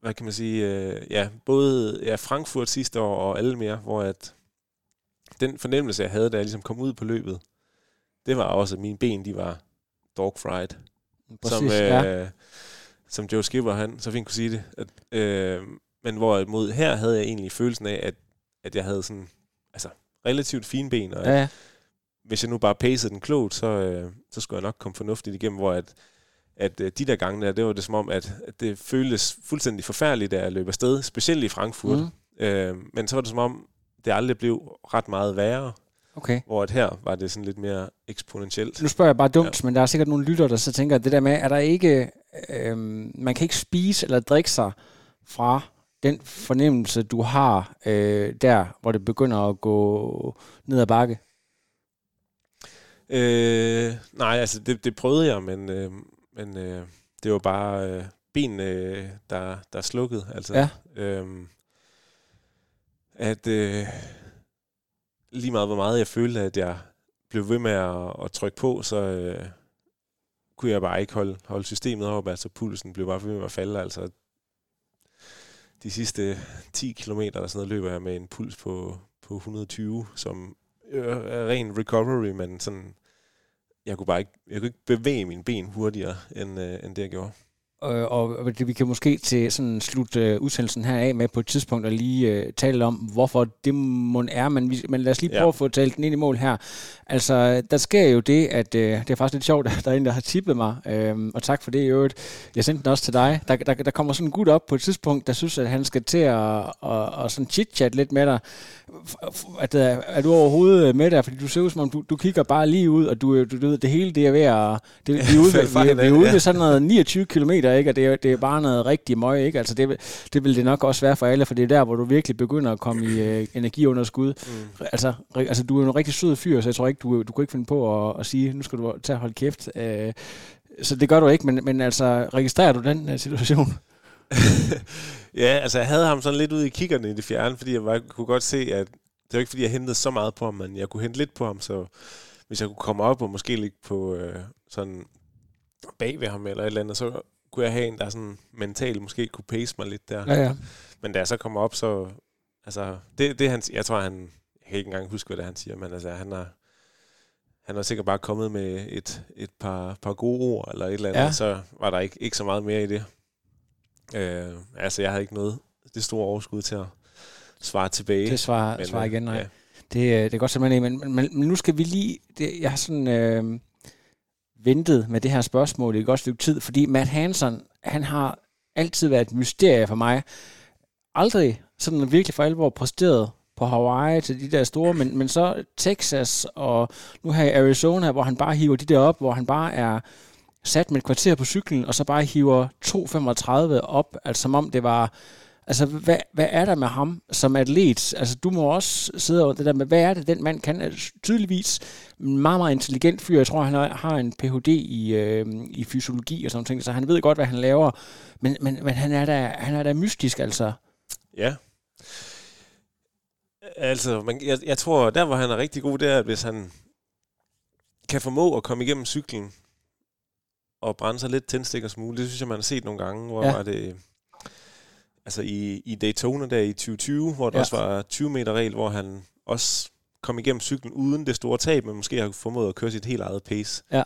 hvad kan man sige, øh, ja, både ja, Frankfurt sidste år og alle mere, hvor at den fornemmelse, jeg havde, da jeg ligesom kom ud på løbet, det var også, at mine ben, de var dog fried. Præcis, som, øh, ja. som Joe Skipper, han så fint kunne sige det. At, øh, men hvorimod her havde jeg egentlig følelsen af, at, at jeg havde sådan, altså, relativt fine ben, og Ja, ja. hvis jeg nu bare pacede den klogt, så, øh, så skulle jeg nok komme fornuftigt igennem, hvor at, at øh, de der gange der, det var det som om, at, at det føltes fuldstændig forfærdeligt, da jeg løb afsted, specielt i Frankfurt. Mm. Øh, men så var det som om, det aldrig blev ret meget værre, Okay. hvor at her var det sådan lidt mere eksponentielt. Nu spørger jeg bare dumt, ja. men der er sikkert nogle lytter, der så tænker, at det der med, er der ikke, øhm, man kan ikke spise eller drikke sig fra den fornemmelse, du har øh, der, hvor det begynder at gå ned ad bakke. Øh, nej, altså det, det prøvede jeg, men, øh, men øh, det var bare øh, benene, øh, der, der slukkede. Altså, Ja. øh, at øh, lige meget hvor meget jeg følte, at jeg blev ved med at, at trykke på, så øh, kunne jeg bare ikke holde, holde systemet op. Altså pulsen blev bare ved med at falde. Altså de sidste 10 km eller sådan noget, løber jeg med en puls på, på 120, som øh, er ren recovery, men sådan, jeg kunne bare ikke, jeg kunne ikke bevæge mine ben hurtigere, end, øh, end det jeg gjorde. Øh, og det, vi kan måske til sådan slut øh, udsendelsen her af med på et tidspunkt at lige øh, tale om, hvorfor det må er, men, vi, men lad os lige prøve Ja. at få talt den ind i mål her. Altså, der sker jo det, at øh, det er faktisk lidt sjovt, at der er en, der har tippet mig, øh, og tak for det i øvrigt. Jeg sendte den også til dig. Der, der, der kommer sådan en gut op på et tidspunkt, der synes, at han skal til at, at, at sådan chit-chat lidt med dig. At, øh, er du overhovedet med der? Fordi du ser ud som om, du, du kigger bare lige ud, og du, du, du ved, det hele det er ved at... Det, vi er ude, ved, vi, vi er ude ved sådan noget 29 km, ikke? Og det er, det er bare noget rigtig møg, ikke? Altså, det, det vil det nok også være for alle, for det er der, hvor du virkelig begynder at komme i øh, energiunderskud. Mm. Altså, altså, du er en rigtig sød fyr, så jeg tror ikke, du, du kunne ikke finde på at, at sige, nu skal du tage og holde kæft. Øh, så det gør du ikke, men, men altså, registrerer du den øh, situation? Ja, altså jeg havde ham sådan lidt ude i kiggerne i det fjerne, fordi jeg bare kunne godt se, at det var ikke fordi, jeg hentede så meget på ham, men jeg kunne hente lidt på ham, så hvis jeg kunne komme op og måske ligge på øh, sådan bag ved ham eller et eller andet, så kunne jeg have en, der sådan mentalt måske kunne pace mig lidt der. Ja, ja. Men da jeg så kommer op, så... Altså, det, det han, jeg tror, han... Jeg kan ikke engang huske, hvad det er, han siger, men altså, han har... Han har sikkert bare kommet med et, et par, par gode ord, eller et eller andet, ja. så var der ikke, ikke så meget mere i det. Øh, altså, jeg havde ikke noget det store overskud til at svare tilbage. Det svarer, Men, svarer øh, igen, nej. ja. Det, øh, det er godt simpelthen men, men, men, men nu skal vi lige... Det, jeg har sådan øh, ventet med det her spørgsmål i et godt stykke tid, fordi Matt Hansen, han har altid været et mysterie for mig. Aldrig sådan virkelig for alvor præsteret på Hawaii til de der store, men, men så Texas og nu her i Arizona, hvor han bare hiver de der op, hvor han bare er sat med et kvarter på cyklen, og så bare hiver 2.35 op, altså som om det var Altså, hvad, hvad er der med ham som atlet? Altså, du må også sidde over det der med, hvad er det, den mand kan? Altså, tydeligvis en meget, meget intelligent fyr. Jeg tror, han har- en Ph.D. i, øh, i fysiologi og sådan noget, så han ved godt, hvad han laver. Men, men, men han, er da, han er da mystisk, altså. Ja. Altså, man, jeg, jeg tror, der hvor han er rigtig god, det er, at hvis han kan formå at komme igennem cyklen og brænde sig lidt tændstik og smule, det synes jeg, man har set nogle gange, hvor Ja. ja. var det... Altså i, i Daytona der i 2020, hvor der Ja. ja. også var 20 meter regel, hvor han også kom igennem cyklen uden det store tab, men måske har formået at køre sit helt eget pace. Ja.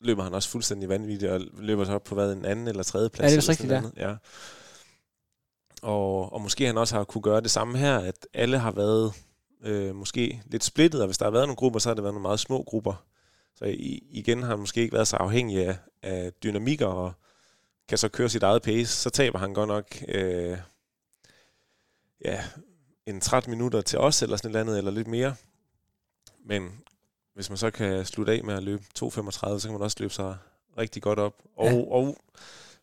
Løber han også fuldstændig vanvittigt, og løber så op på hvad, en anden eller tredje plads. Ja, det er rigtigt, andet. Ja. Og, og måske han også har kunne gøre det samme her, at alle har været øh, måske lidt splittet, og hvis der har været nogle grupper, så har det været nogle meget små grupper. Så i, igen har han måske ikke været så afhængig af, af dynamikker, og kan så køre sit eget pace. Så taber han godt nok øh, ja, en 13 minutter til os, eller sådan et eller andet, eller lidt mere. Men hvis man så kan slutte af med at løbe 2.35, så kan man også løbe sig rigtig godt op. Og, Ja. ja. og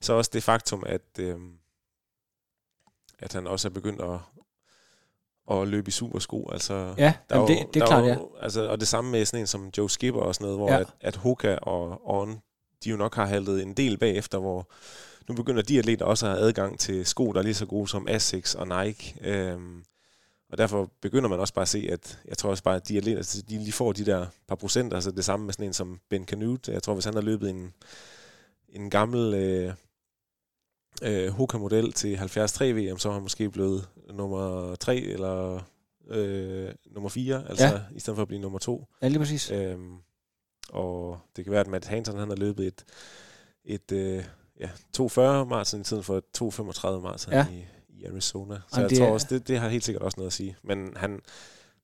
så også det faktum, at, øh, at han også er begyndt at, at løbe i supersko. Altså, Ja, der er det, jo- det er der klart, er ja. jo- Altså, og det samme med sådan en som Joe Skipper og sådan noget, hvor Ja. ja. at, at Hoka og On, de jo nok har haltet en del bagefter, hvor nu begynder de atleter også at have adgang til sko, der er lige så gode som Asics og Nike. Øhm, og derfor begynder man også bare at se, at jeg tror også bare, at de atleter, altså, de lige får de der par procent, altså det samme med sådan en som Ben Canute. Jeg tror, hvis han har løbet en, en gammel øh, øh, Hoka-model til 73 VM, så er han måske blevet nummer 3 eller øh, nummer 4, altså Ja. i stedet for at blive nummer 2. Ja, lige præcis. Øhm, og det kan være, at Matt Hansen han har løbet et, et øh, ja, 240 maraton i tiden for et 235 maraton Ja. i, i Arizona. Så Jamen, jeg det tror også, det, det har helt sikkert også noget at sige. Men han,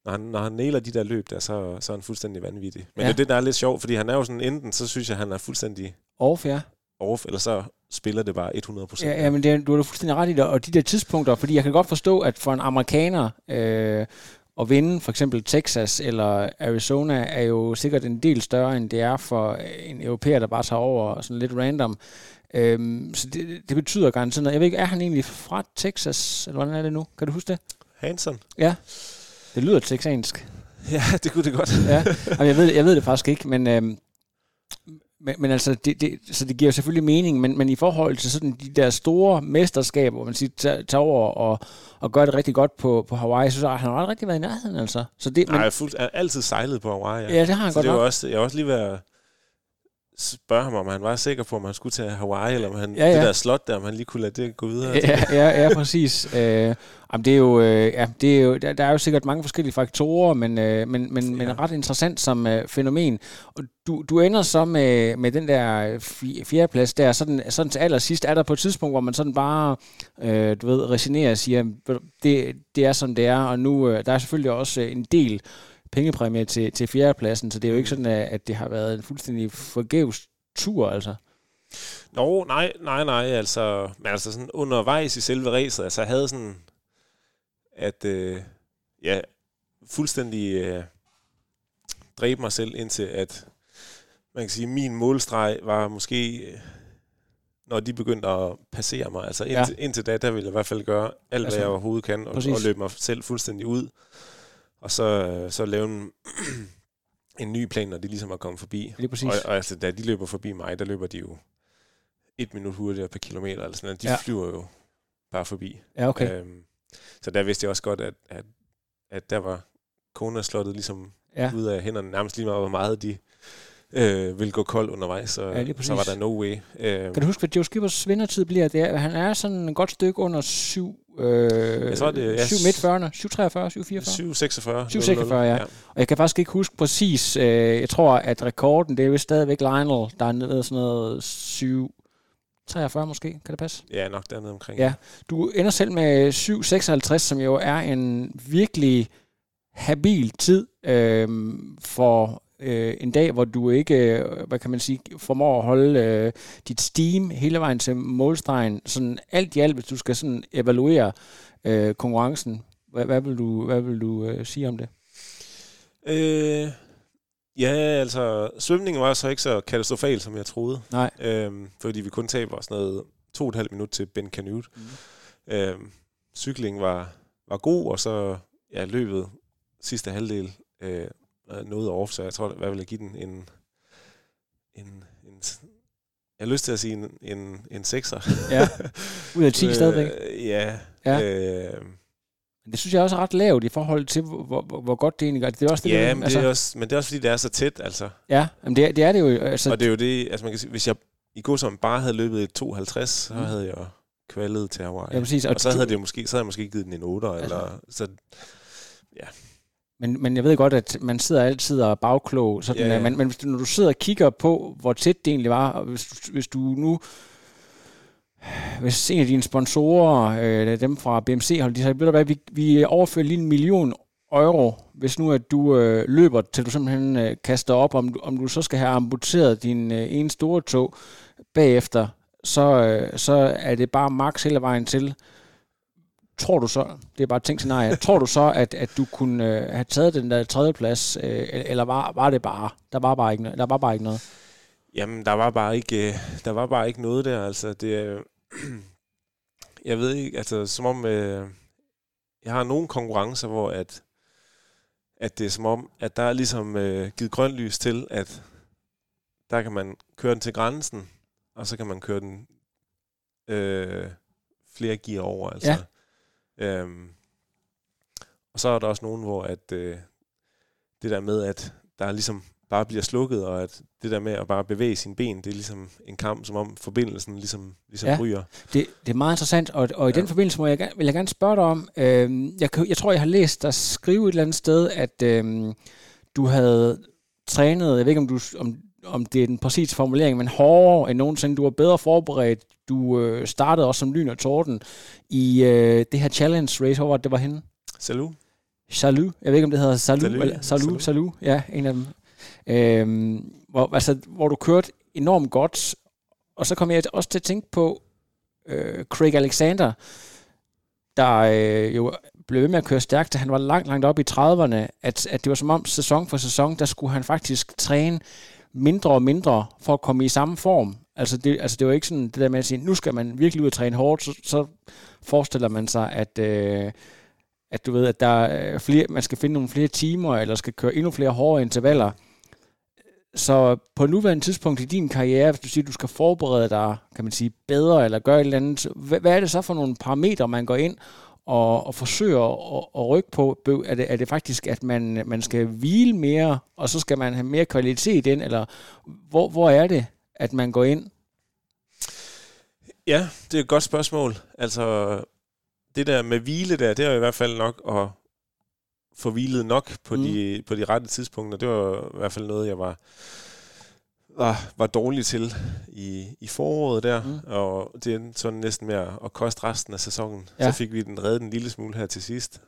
når han, når han nailer de der løb der, så, så er han fuldstændig vanvittig. Men ja. det er det, der er lidt sjovt, fordi han er jo sådan, enten så synes jeg, han er fuldstændig Off, ja. off, eller så spiller det bare 100 procent. Ja, ja men det, du har fuldstændig ret i det. Og de der tidspunkter, fordi jeg kan godt forstå, at for en amerikaner øh, at vinde for eksempel Texas eller Arizona, er jo sikkert en del større, end det er for en europæer, der bare tager over sådan lidt random. Øhm, så det, det betyder garanteret noget. Jeg ved ikke, er han egentlig fra Texas, eller hvordan er det nu? Kan du huske det? Hansen? Ja. Det lyder texansk. Ja, det kunne det godt. ja. Jamen, jeg, ved, jeg ved det faktisk ikke, men, øhm, men, men altså, det, det, så det giver selvfølgelig mening, men, men i forhold til sådan de der store mesterskaber, hvor man siger, tager, tager over og, og gør det rigtig godt på, på Hawaii, så har han aldrig rigtig været i nærheden, altså. Så det, Nej, jeg er altid sejlet på Hawaii. Ja, det har han så godt det nok. også, Jeg har også lige været spørge ham, om han var sikker på, om han skulle til Hawaii, eller om han, Ja, ja, ja. det der slot der, om han lige kunne lade det gå videre. Ja, ja, ja, præcis. Øh, jamen, det er jo, øh, ja, det er jo, der, der er jo sikkert mange forskellige faktorer, men, øh, men, men, men ret interessant som øh, fænomen. Og du, du ender så med, med den der fjerdeplads der, sådan, sådan til allersidst er der på et tidspunkt, hvor man sådan bare, øh, du ved, resignerer og siger, "Ved du, det, det er sådan det er, og nu, øh, der er selvfølgelig også en del pengepræmie til, til fjerdepladsen, så det er jo ikke sådan, at det har været en fuldstændig forgæves tur, altså. Nå, nej, nej, nej, altså, men altså sådan undervejs i selve racet, altså jeg havde sådan, at, øh, ja, fuldstændig øh, dræbe mig selv indtil, at man kan sige, min målstreg var måske, øh, når de begyndte at passere mig, altså indtil, ja. indtil da, der ville jeg i hvert fald gøre alt, altså, hvad jeg overhovedet kan, og, præcis. og løbe mig selv fuldstændig ud, og så, øh, så lave en, en ny plan, når de ligesom er kommet forbi. Lige præcis. Og, og altså, da de løber forbi mig, der løber de jo et minut hurtigere per kilometer, eller sådan noget. De Ja. flyver jo bare forbi. Ja, okay. Øhm, så der vidste jeg også godt, at, at, at der var Kona slottet ligesom ja. ud af hænderne, nærmest lige meget, hvor meget de øh, ville gå kold undervejs, så, Ja, så var der no way. Øhm, Kan du huske, hvad Joe Skippers vindertid bliver? Det er, han er sådan et godt stykke under 7... Øh, Jeg tror, det er- ja, 7 midt 40'erne. 743, 744. 746. 746, ja. Og jeg kan faktisk ikke huske præcis. Øh, jeg tror, at rekorden, det er jo stadigvæk Lionel, der er nede sådan noget 7... 43 måske, kan det passe? Ja, nok dernede omkring. Ja. Du ender selv med 7.56, som jo er en virkelig habil tid øh, for øh, en dag, hvor du ikke, øh, hvad kan man sige, formår at holde øh, dit steam hele vejen til målstregen. Sådan alt i alt, hvis du skal sådan evaluere øh, konkurrencen, hvad, hvad vil du, hvad vil du øh, sige om det? Øh, ja, altså, svømningen var så ikke så katastrofal, som jeg troede. Nej. Øhm, fordi vi kun taber sådan noget to og et halvt minut til Ben Canute. Mm. Øhm, cyklingen var, var god, og så ja, løbet sidste halvdel øh, var noget off, så jeg tror, hvad vil jeg give den? En, en, en jeg har lyst til at sige en, en, en sekser. Ja. Ud af 10 stadigvæk. Øh, ja. Ja. Øh, Men det synes jeg også er ret lavt i forhold til, hvor, hvor, hvor godt det egentlig gør. Det er også det, ja, der- men, altså, det er også, men det er også fordi, det er så tæt, altså. Ja, men det, er- det er det jo. Altså, Og det er jo det, altså man kan sige, hvis jeg i går som bare havde løbet et 2,50, så Mm. havde jeg kvalet til Hawaii. Ja, præcis. Og Og, så havde, det måske, så havde jeg måske givet den en 8, altså. eller så, Men, men jeg ved godt, at man sidder altid og er bagklog. Sådan, Ja, ja, ja. Men, men hvis du, når du sidder og kigger på, hvor tæt det egentlig var, og hvis, du- hvis du nu... Hvis en af dine sponsorer, øh, dem fra BMC-hold, de sagde, ved du hvad, vi, vi overfører lige en million euro, hvis nu at du øh, løber, til du simpelthen øh, kaster op, om du, om du så skal have amputeret din øh, ene store tog bagefter, så, øh, så er det bare max hele vejen til. Tror du så, det er bare et tænkt scenarie, tror du så, at, at du kunne øh, have taget den der tredje plads, øh, eller var, var det bare, der var bare ikke, noget- der var bare ikke noget? Jamen, der var bare ikke, øh, der var bare ikke noget der. Altså, det er, jeg ved ikke, altså, som om, øh, jeg har nogle konkurrencer, hvor at, at det er som om, at der er ligesom øh, givet grønt lys til, at der kan man køre den til grænsen, og så kan man køre den øh, flere gear over. Altså. Ja. Øhm, og så er der også nogen, hvor at, øh, det der med, at der er ligesom bare bliver slukket, og at det der med at bare bevæge sine ben, det er ligesom en kamp, som om forbindelsen ligesom, ligesom Ja. ryger. Det, det er meget interessant, og, og i ja. den forbindelse må jeg, vil jeg gerne spørge dig om, øh, jeg, jeg tror, jeg har læst dig skrive et eller andet sted, at øh, du havde trænet, jeg ved ikke, om, du, om, om det er den præcise formulering, men hårdere end nogensinde. Du var bedre forberedt. Du øh, startede også som lyn og torden i øh, det her challenge race. Hvor var det, det var henne? Salut. Salut. Jeg ved ikke, om det hedder Salut, ja. eller, Salut. salut. Ja, en af dem. Øhm, hvor, altså, hvor du kørte enormt godt. Og så kom jeg også til at tænke på øh, Craig Alexander, der øh, jo blev ved med at køre stærkt, da han var langt, langt oppe i 30'erne, at, at det var som om sæson for sæson, der skulle han faktisk træne mindre og mindre for at komme i samme form. Altså det, altså det var ikke sådan det der med at sige, nu skal man virkelig ud og træne hårdt, så, så forestiller man sig, at, øh, at du ved, at der er flere, man skal finde nogle flere timer, eller skal køre endnu flere hårde intervaller. Så på nuværende tidspunkt i din karriere, hvis du siger, at du skal forberede dig, kan man sige, bedre, eller gøre et eller andet, hvad, hvad er det så for nogle parametre, man går ind og, og forsøger at, at rykke på? Er det, er det faktisk, at man, man skal hvile mere, og så skal man have mere kvalitet ind, eller hvor, hvor er det, at man går ind? Ja, det er et godt spørgsmål. Altså, det der med hvile der, det er i hvert fald nok at få hvilet nok på, mm. de, på de rette tidspunkter. Det var i hvert fald noget, jeg var, var, var dårlig til i, i foråret der. Mm. Og det er sådan næsten med at, koste resten af sæsonen. Ja. Så fik vi den reddet en lille smule her til sidst.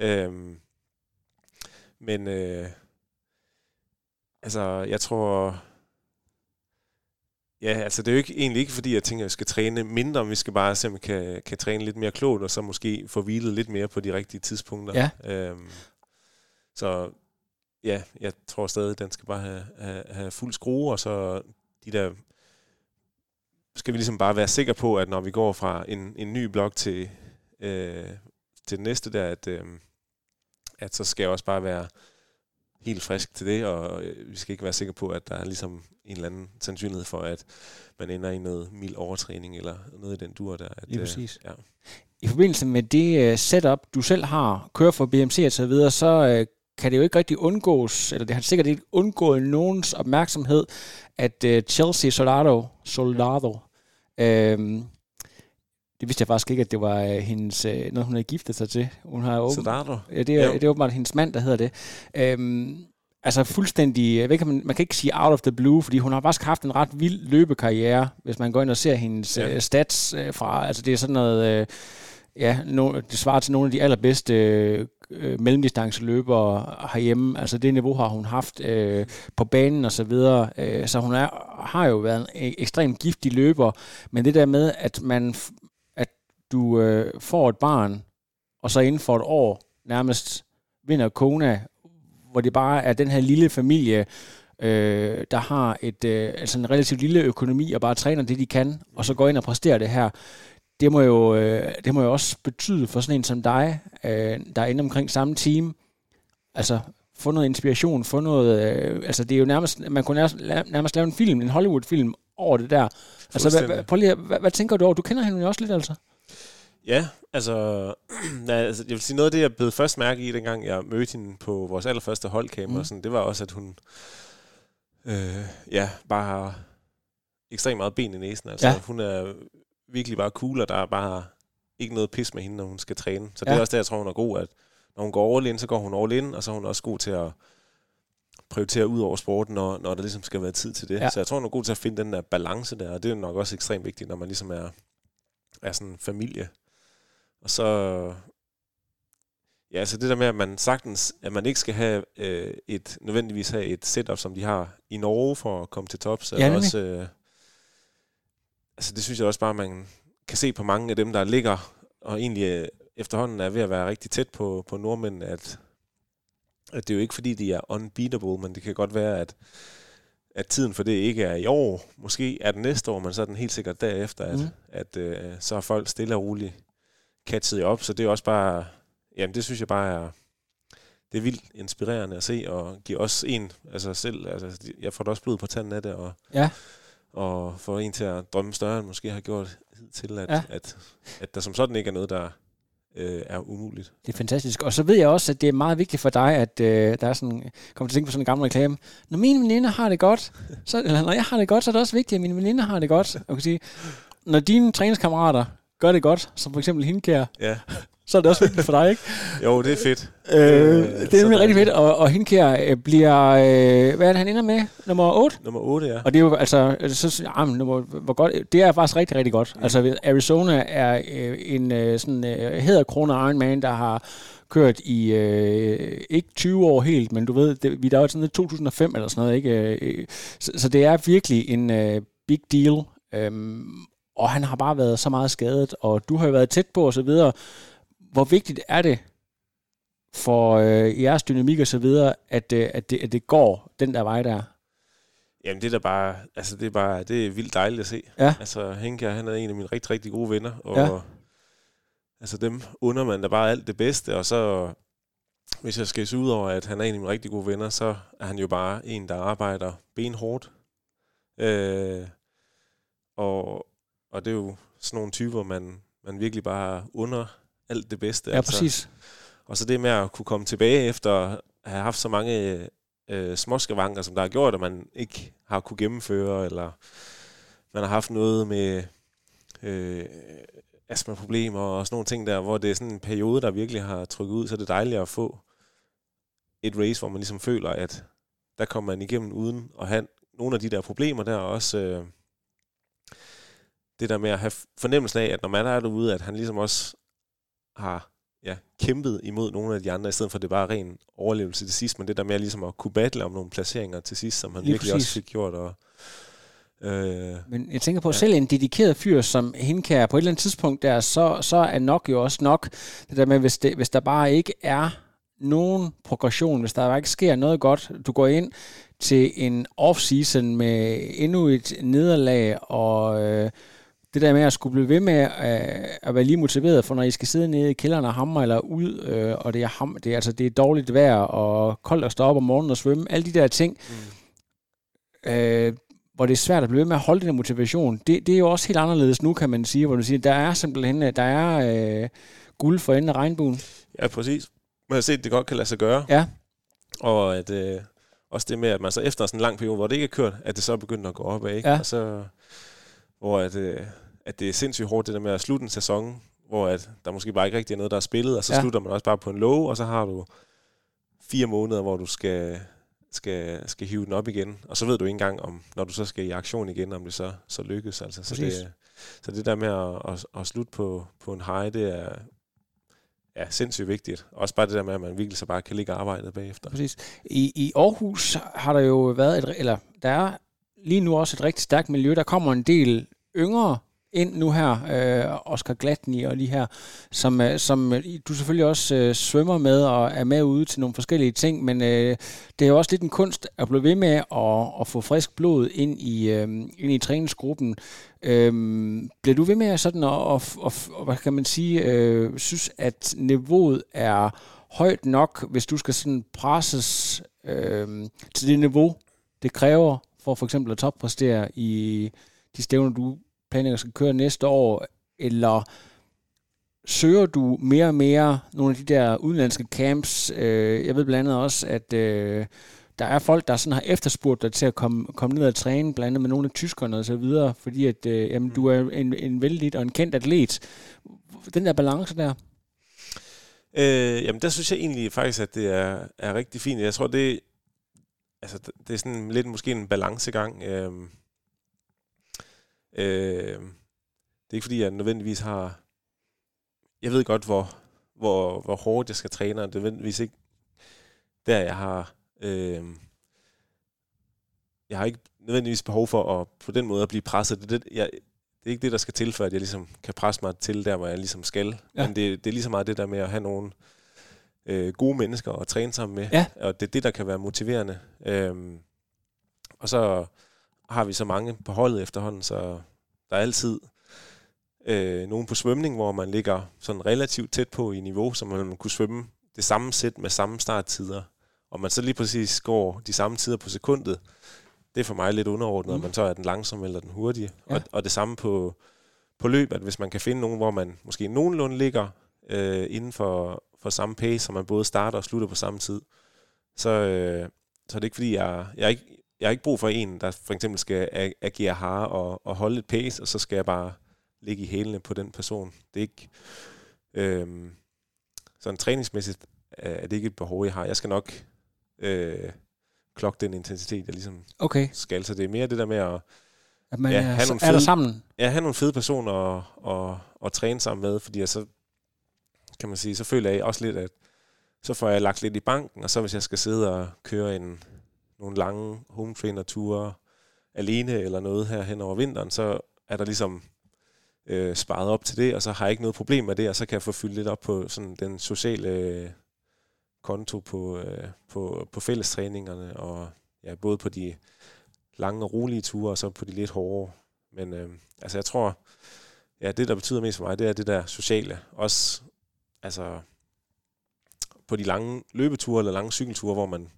Øhm, men øh, altså, jeg tror... Ja, altså det er jo ikke, egentlig ikke, fordi jeg tænker, at jeg skal træne mindre, men vi skal bare se, om vi kan, kan træne lidt mere klogt, og så måske få hvilet lidt mere på de rigtige tidspunkter. Ja. Øhm, så ja, jeg tror stadig, den skal bare have, have, have fuld skrue, og så de der skal vi ligesom bare være sikre på, at når vi går fra en, en ny blok til, øh, til den næste der, at, øh, at så skal jeg også bare være helt frisk til det, og øh, vi skal ikke være sikre på, at der er ligesom en eller anden sandsynlighed for, at man ender i noget mild overtræning, eller noget i den dur der. At, Lige præcis. ja. I forbindelse med det uh, setup, du selv har, kører for BMC og så videre, så uh, kan det jo ikke rigtig undgås, eller det har sikkert ikke undgået nogens opmærksomhed, at uh, Chelsea Soldado, Soldado uh, det vidste jeg faktisk ikke, at det var uh, hendes, uh, noget, hun havde giftet sig til. Hun har åben, du. Ja, det, er, Jo. det er åbenbart hendes mand, der hedder det. Øhm, altså fuldstændig, jeg ved om man, man kan ikke sige out of the blue, fordi hun har faktisk haft en ret vild løbekarriere, hvis man går ind og ser hendes Ja. øh, stats øh, fra, altså det er sådan noget, øh, ja, no, det svarer til nogle af de allerbedste øh, øh, mellemdistanceløbere herhjemme, altså det niveau har hun haft øh, på banen og så videre, øh, så hun er, har jo været en ekstremt giftig løber, men det der med, at man, at du øh, får et barn, og så inden for et år nærmest vinder Kona, hvor det bare er den her lille familie, øh, der har et, øh, altså en relativt lille økonomi og bare træner det, de kan, og så går ind og præsterer det her. Det må jo, øh, det må jo også betyde for sådan en som dig, øh, der er inde omkring samme team, altså få noget inspiration, få noget, øh, altså det er jo nærmest, man kunne nærmest, nærmest lave en film, en Hollywood-film over det der. Altså, hvad, prøv lige, hvad, hvad tænker du over? Du kender hende jo også lidt, altså. Ja, altså, altså, jeg vil sige, noget af det, jeg blev først mærke i, dengang jeg mødte hende på vores allerførste holdkamera, Mm. sådan, det var også, at hun øh, ja, bare har ekstremt meget ben i næsen. Altså, ja. hun er virkelig bare cool, og der er bare ikke noget pis med hende, når hun skal træne. Så det Ja. er også der, jeg tror, hun er god, at når hun går all in, så går hun all in, og så er hun også god til at prioritere ud over sporten, når, når der ligesom skal være tid til det. Ja. Så jeg tror, hun er god til at finde den der balance der, og det er nok også ekstremt vigtigt, når man ligesom er, er sådan en familie. Og så... Ja, altså det der med, at man sagtens, at man ikke skal have øh, et, nødvendigvis have et setup, som de har i Norge for at komme til tops. Ja, er nemlig. også, øh, altså det synes jeg også bare, man kan se på mange af dem, der ligger, og egentlig øh, efterhånden er ved at være rigtig tæt på, på nordmænd, at, at det er jo ikke fordi, de er unbeatable, men det kan godt være, at, at tiden for det ikke er i år. Måske er det næste år, men så er den helt sikkert derefter, at, mm. at øh, så har folk stille og roligt catchet op. Så det er også bare, jamen det synes jeg bare er, det er vildt inspirerende at se, og giver også en, altså selv, altså jeg får da også blod på tanden af det, og, Ja. Og får en til at drømme større, end måske har gjort til, at, Ja. at, at der som sådan ikke er noget, der øh, er umuligt. Det er fantastisk. Og så ved jeg også, at det er meget vigtigt for dig, at øh, der er sådan, kommer til at tænke på sådan en gammel reklame. Når mine veninder har det godt, så, eller når jeg har det godt, så er det også vigtigt, at mine veninder har det godt. Og kan sige, når dine træningskammerater gør det godt, som for eksempel Hindkær, Ja. så er det også vigtigt for dig, ikke? Jo, det er fedt. Øh, det er så nemlig rigtig fedt, og, og Hindkær øh, bliver, øh, hvad er det, han ender med? Nummer 8? Nummer 8, ja. Og det er jo altså, så, så- ja, men, hvor, godt, det er faktisk rigtig, rigtig godt. Mm. Altså Arizona er øh, en øh, sådan øh, hæderkrone Ironman, der har kørt i øh, ikke 20 år helt, men du ved, det, vi er der jo sådan noget 2005 eller sådan noget, ikke? Øh, Så, så det er virkelig en øh, big deal. Øhm, og han har bare været så meget skadet, og du har jo været tæt på og så videre. Hvor vigtigt er det for øh, jeres dynamik og så videre, at, øh, at, det, at det går den der vej der? Jamen, det er da bare, altså det er bare, det er vildt dejligt at se. Ja. Altså, Henke, han er en af mine rigtig, rigtig gode venner, og Ja. altså dem under man da bare alt det bedste, og så, hvis jeg skal se ud over, at han er en af mine rigtig gode venner, så er han jo bare en, der arbejder benhårdt. Øh, og, og det er jo sådan nogle typer, man, man virkelig bare under alt det bedste. Ja, præcis. Og så det med at kunne komme tilbage efter at have haft så mange øh, småskavanker, som der har gjort, at man ikke har kunne gennemføre, eller man har haft noget med øh, astmaproblemer og sådan nogle ting der, hvor det er sådan en periode, der virkelig har trykket ud, så er det dejligt at få et race, hvor man ligesom føler, at der kommer man igennem uden at have nogle af de der problemer der, og også øh, det der med at have fornemmelsen af, at når man er derude, at han ligesom også har ja, kæmpet imod nogle af de andre, i stedet for at det bare er ren overlevelse til sidst, men det der med ligesom at kunne battle om nogle placeringer til sidst, som han Lige virkelig præcis. også fik gjort. Og, øh, Men jeg tænker på, Ja. selv en dedikeret fyr som Hindkær, på et eller andet tidspunkt der, så, så er nok jo også nok, det der med, hvis, det, hvis der bare ikke er nogen progression, hvis der ikke sker noget godt, du går ind til en off-season med endnu et nederlag, og øh, det der med at skulle blive ved med øh, at være lige motiveret, for når I skal sidde nede i kælderen og hamre eller ud, øh, og det er, ham, det, er, altså, det er dårligt vejr, og koldt at stå op om morgenen og svømme, alle de der ting, mm. øh, hvor det er svært at blive ved med at holde den motivation, det, det er jo også helt anderledes nu, kan man sige, hvor du siger, der er simpelthen, der er øh, guld for enden af regnbuen. ja, præcis. Man har set, at det godt kan lade sig gøre. Ja. Og at, øh, også det med, at man så efter sådan en lang periode, hvor det ikke er kørt, at det så er begyndt at gå opad. Ikke? Ja. Og så, hvor at, øh, at det er sindssygt hårdt, det der med at slutte en sæson, hvor at der måske bare ikke rigtig er noget, der er spillet, og så Ja. slutter man også bare på en low, og så har du fire måneder, hvor du skal, skal, skal hive den op igen. Og så ved du ikke engang, om, når du så skal i aktion igen, om det så, så lykkes. Altså. Så, Præcis. det, så det der med at, at, at slutte på, på en high, det er ja, sindssygt vigtigt. Også bare det der med, at man virkelig så bare kan ligge og arbejde bagefter. Præcis. I, I Aarhus har der jo været et, eller der er lige nu også et rigtig stærkt miljø. Der kommer en del yngre ind nu her, øh, Oscar Glatny og lige her, som, øh, som øh, du selvfølgelig også øh, svømmer med og er med ude til nogle forskellige ting, men øh, det er jo også lidt en kunst at blive ved med at, at få frisk blod ind i, øh, ind i træningsgruppen. Øh, bliver du ved med sådan at, at, at, at hvad kan man sige, øh, synes, at niveauet er højt nok, hvis du skal sådan presses øh, til det niveau, det kræver for for eksempel at toppræstere i de stævner, du planlægger skal køre næste år, eller søger du mere og mere nogle af de der udenlandske camps? Øh, jeg ved blandt andet også, at øh, der er folk, der sådan har efterspurgt dig til at komme, komme ned og træne, blandt andet med nogle af tyskerne og så videre, fordi at, øh, jamen, du er en, en vældig og en kendt atlet. Den der balance der, Øh, jamen, der synes jeg egentlig faktisk, at det er, er rigtig fint. Jeg tror, det, altså, det- det er sådan lidt måske en balancegang. Øh, øh, det er ikke fordi, jeg nødvendigvis har... Jeg ved godt, hvor, hvor, hvor hårdt jeg skal træne, og det er nødvendigvis ikke der, jeg har... Øh, jeg har ikke nødvendigvis behov for at på den måde at blive presset. Det er, det, jeg, det er ikke det, der skal til, for at jeg ligesom kan presse mig til der, hvor jeg ligesom skal. Ja. Men det, det er lige så meget det der med at have nogle øh, gode mennesker at træne sammen med. Ja. Og det er det, der kan være motiverende. Øhm, og så har vi så mange på holdet efterhånden, så der er altid øh, nogen på svømning, hvor man ligger sådan relativt tæt på i niveau, så man kunne svømme det samme sæt med samme starttider. Og man så lige præcis går de samme tider på sekundet, det er for mig lidt underordnet, mm. Om man så er den langsomme eller den hurtige. Ja. Og, og det samme på, på løb, at hvis man kan finde nogen, hvor man måske nogenlunde ligger øh, inden for, for samme pace, så man både starter og slutter på samme tid, så, øh, så er det ikke fordi, jeg, jeg, er ikke, jeg har ikke brug for en, der for eksempel skal agere hare og, og holde et pace, og så skal jeg bare ligge i hælene på den person. Det er ikke... Øh, sådan træningsmæssigt er det ikke et behov, jeg har. Jeg skal nok øh, klokke den intensitet, jeg ligesom okay. skal. Så det er mere det der med at, at man ja, er, have nogle fede, er der sammen. Ja, have nogle fede personer at, at, at træne sammen med, fordi så kan man sige, så føler jeg også lidt, at så får jeg lagt lidt i banken, og så hvis jeg skal sidde og køre en, nogle lange home trainer ture alene eller noget her hen over vinteren, så er der ligesom øh, sparet op til det, og så har jeg ikke noget problem med det, og så kan jeg få fyldt lidt op på sådan den sociale øh, konto på, øh, på, på fællestræningerne, og ja, både på de lange og rolige ture, og så på de lidt hårde. Men øh, altså jeg tror, ja, det der betyder mest for mig, det er det der sociale. Også altså på de lange løbeture eller lange cykelture, hvor man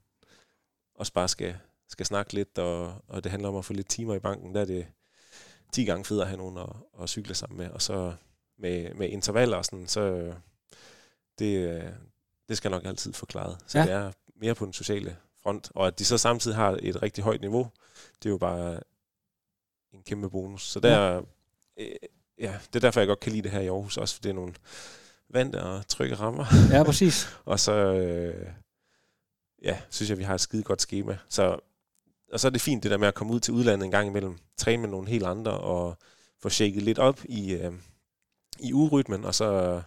også bare skal, skal snakke lidt, og, og det handler om at få lidt timer i banken, der er det, 10 gange federe at have nogen at, at cykle sammen med. Og så med, med intervaller og sådan, så det, det skal nok altid forklare. Så ja. det er mere på den sociale front. Og at de så samtidig har et rigtig højt niveau, det er jo bare en kæmpe bonus. Så der, ja. Øh, ja, det er derfor, jeg godt kan lide det her i Aarhus også, for det er nogle vante og trygge rammer. Ja, præcis. og så, øh, ja, synes jeg, vi har et skide godt schema. Så og så er det fint det der med at komme ud til udlandet en gang imellem, træne med nogle helt andre, og få shaket lidt op i, øh, i urytmen, og så,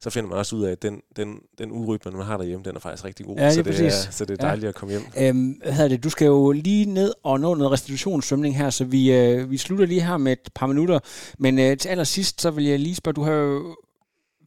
så finder man også ud af, at den, den, den urytme, man har derhjemme, den er faktisk rigtig god. Ja, så, det er, så det er dejligt ja. at komme hjem. Øhm, hvad det? Du skal jo lige ned og nå noget restitutionssvømning her, så vi, øh, vi slutter lige her med et par minutter. Men øh, til allersidst, så vil jeg lige spørge, du har jo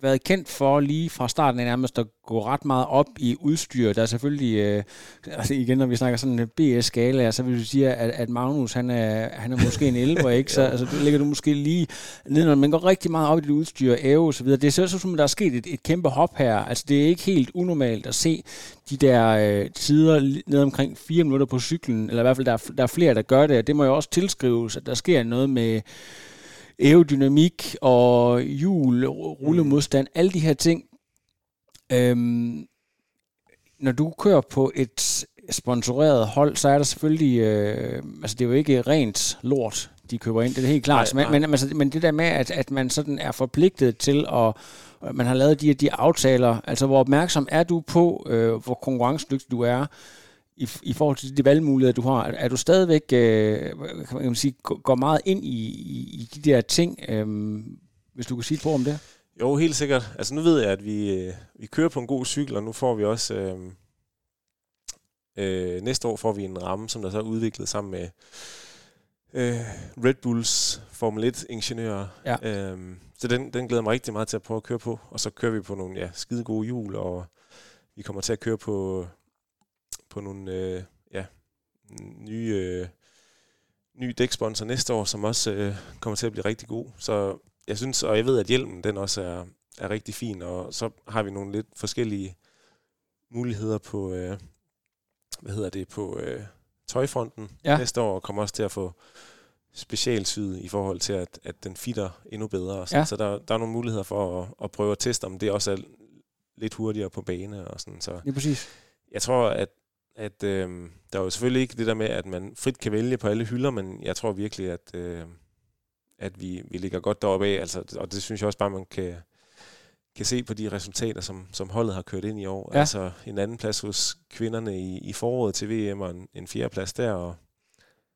været kendt for lige fra starten af nærmest at gå ret meget op i udstyr. Der er selvfølgelig, øh, altså igen når vi snakker sådan en BS-skala, så vil du sige, at, at Magnus han er, han er måske en 11, ikke? Så altså, ligger du måske lige ned, når man går rigtig meget op i det udstyr, æve og så videre. Det ser så som, der er sket et, et kæmpe hop her. Altså det er ikke helt unormalt at se de der øh, tider ned omkring 4 minutter på cyklen, eller i hvert fald der, der er flere, der gør det, det må jo også tilskrives, at der sker noget med aerodynamik og hjul, rullemodstand, alle de her ting. Øhm, når du kører på et sponsoreret hold, så er der selvfølgelig, øh, altså det er jo ikke rent lort, de køber ind, det er helt klart. Nej, nej. Men, men, altså, men det der med, at, at man sådan er forpligtet til at, man har lavet de, de aftaler, altså hvor opmærksom er du på, øh, hvor konkurrencedygtig du er, i, i forhold til de valgmuligheder, du har, er du stadigvæk, øh, kan man sige, går meget ind i, i, i de der ting, øh, hvis du kan sige et på om det? Jo, helt sikkert. Altså nu ved jeg, at vi, øh, vi kører på en god cykel, og nu får vi også... Øh, øh, næste år får vi en ramme, som der så er udviklet sammen med øh, Red Bulls Formel 1-ingeniører. Ja. Øh, så den, den glæder mig rigtig meget til at prøve at køre på. Og så kører vi på nogle ja, skide gode hjul, og vi kommer til at køre på på nogle øh, ja, nye, øh, nye dæksponsor næste år, som også øh, kommer til at blive rigtig god. Så jeg synes, og jeg ved, at hjelmen den også er, er rigtig fin, og så har vi nogle lidt forskellige muligheder på, øh, hvad hedder det, på øh, tøjfronten ja. næste år, og kommer også til at få specialsyet i forhold til, at, at den fitter endnu bedre. Og sådan. Ja. Så der, der er nogle muligheder for at, at prøve at teste, om det også er lidt hurtigere på bane. Og sådan. Så ja, præcis. Jeg tror, at at øh, der er jo selvfølgelig ikke det der med, at man frit kan vælge på alle hylder, men jeg tror virkelig, at, øh, at vi, vi ligger godt deroppe af, altså, og det synes jeg også bare, man kan, kan se på de resultater, som, som holdet har kørt ind i år. Ja. Altså en anden plads hos kvinderne i, i foråret til VM, og en, en fjerde plads der, og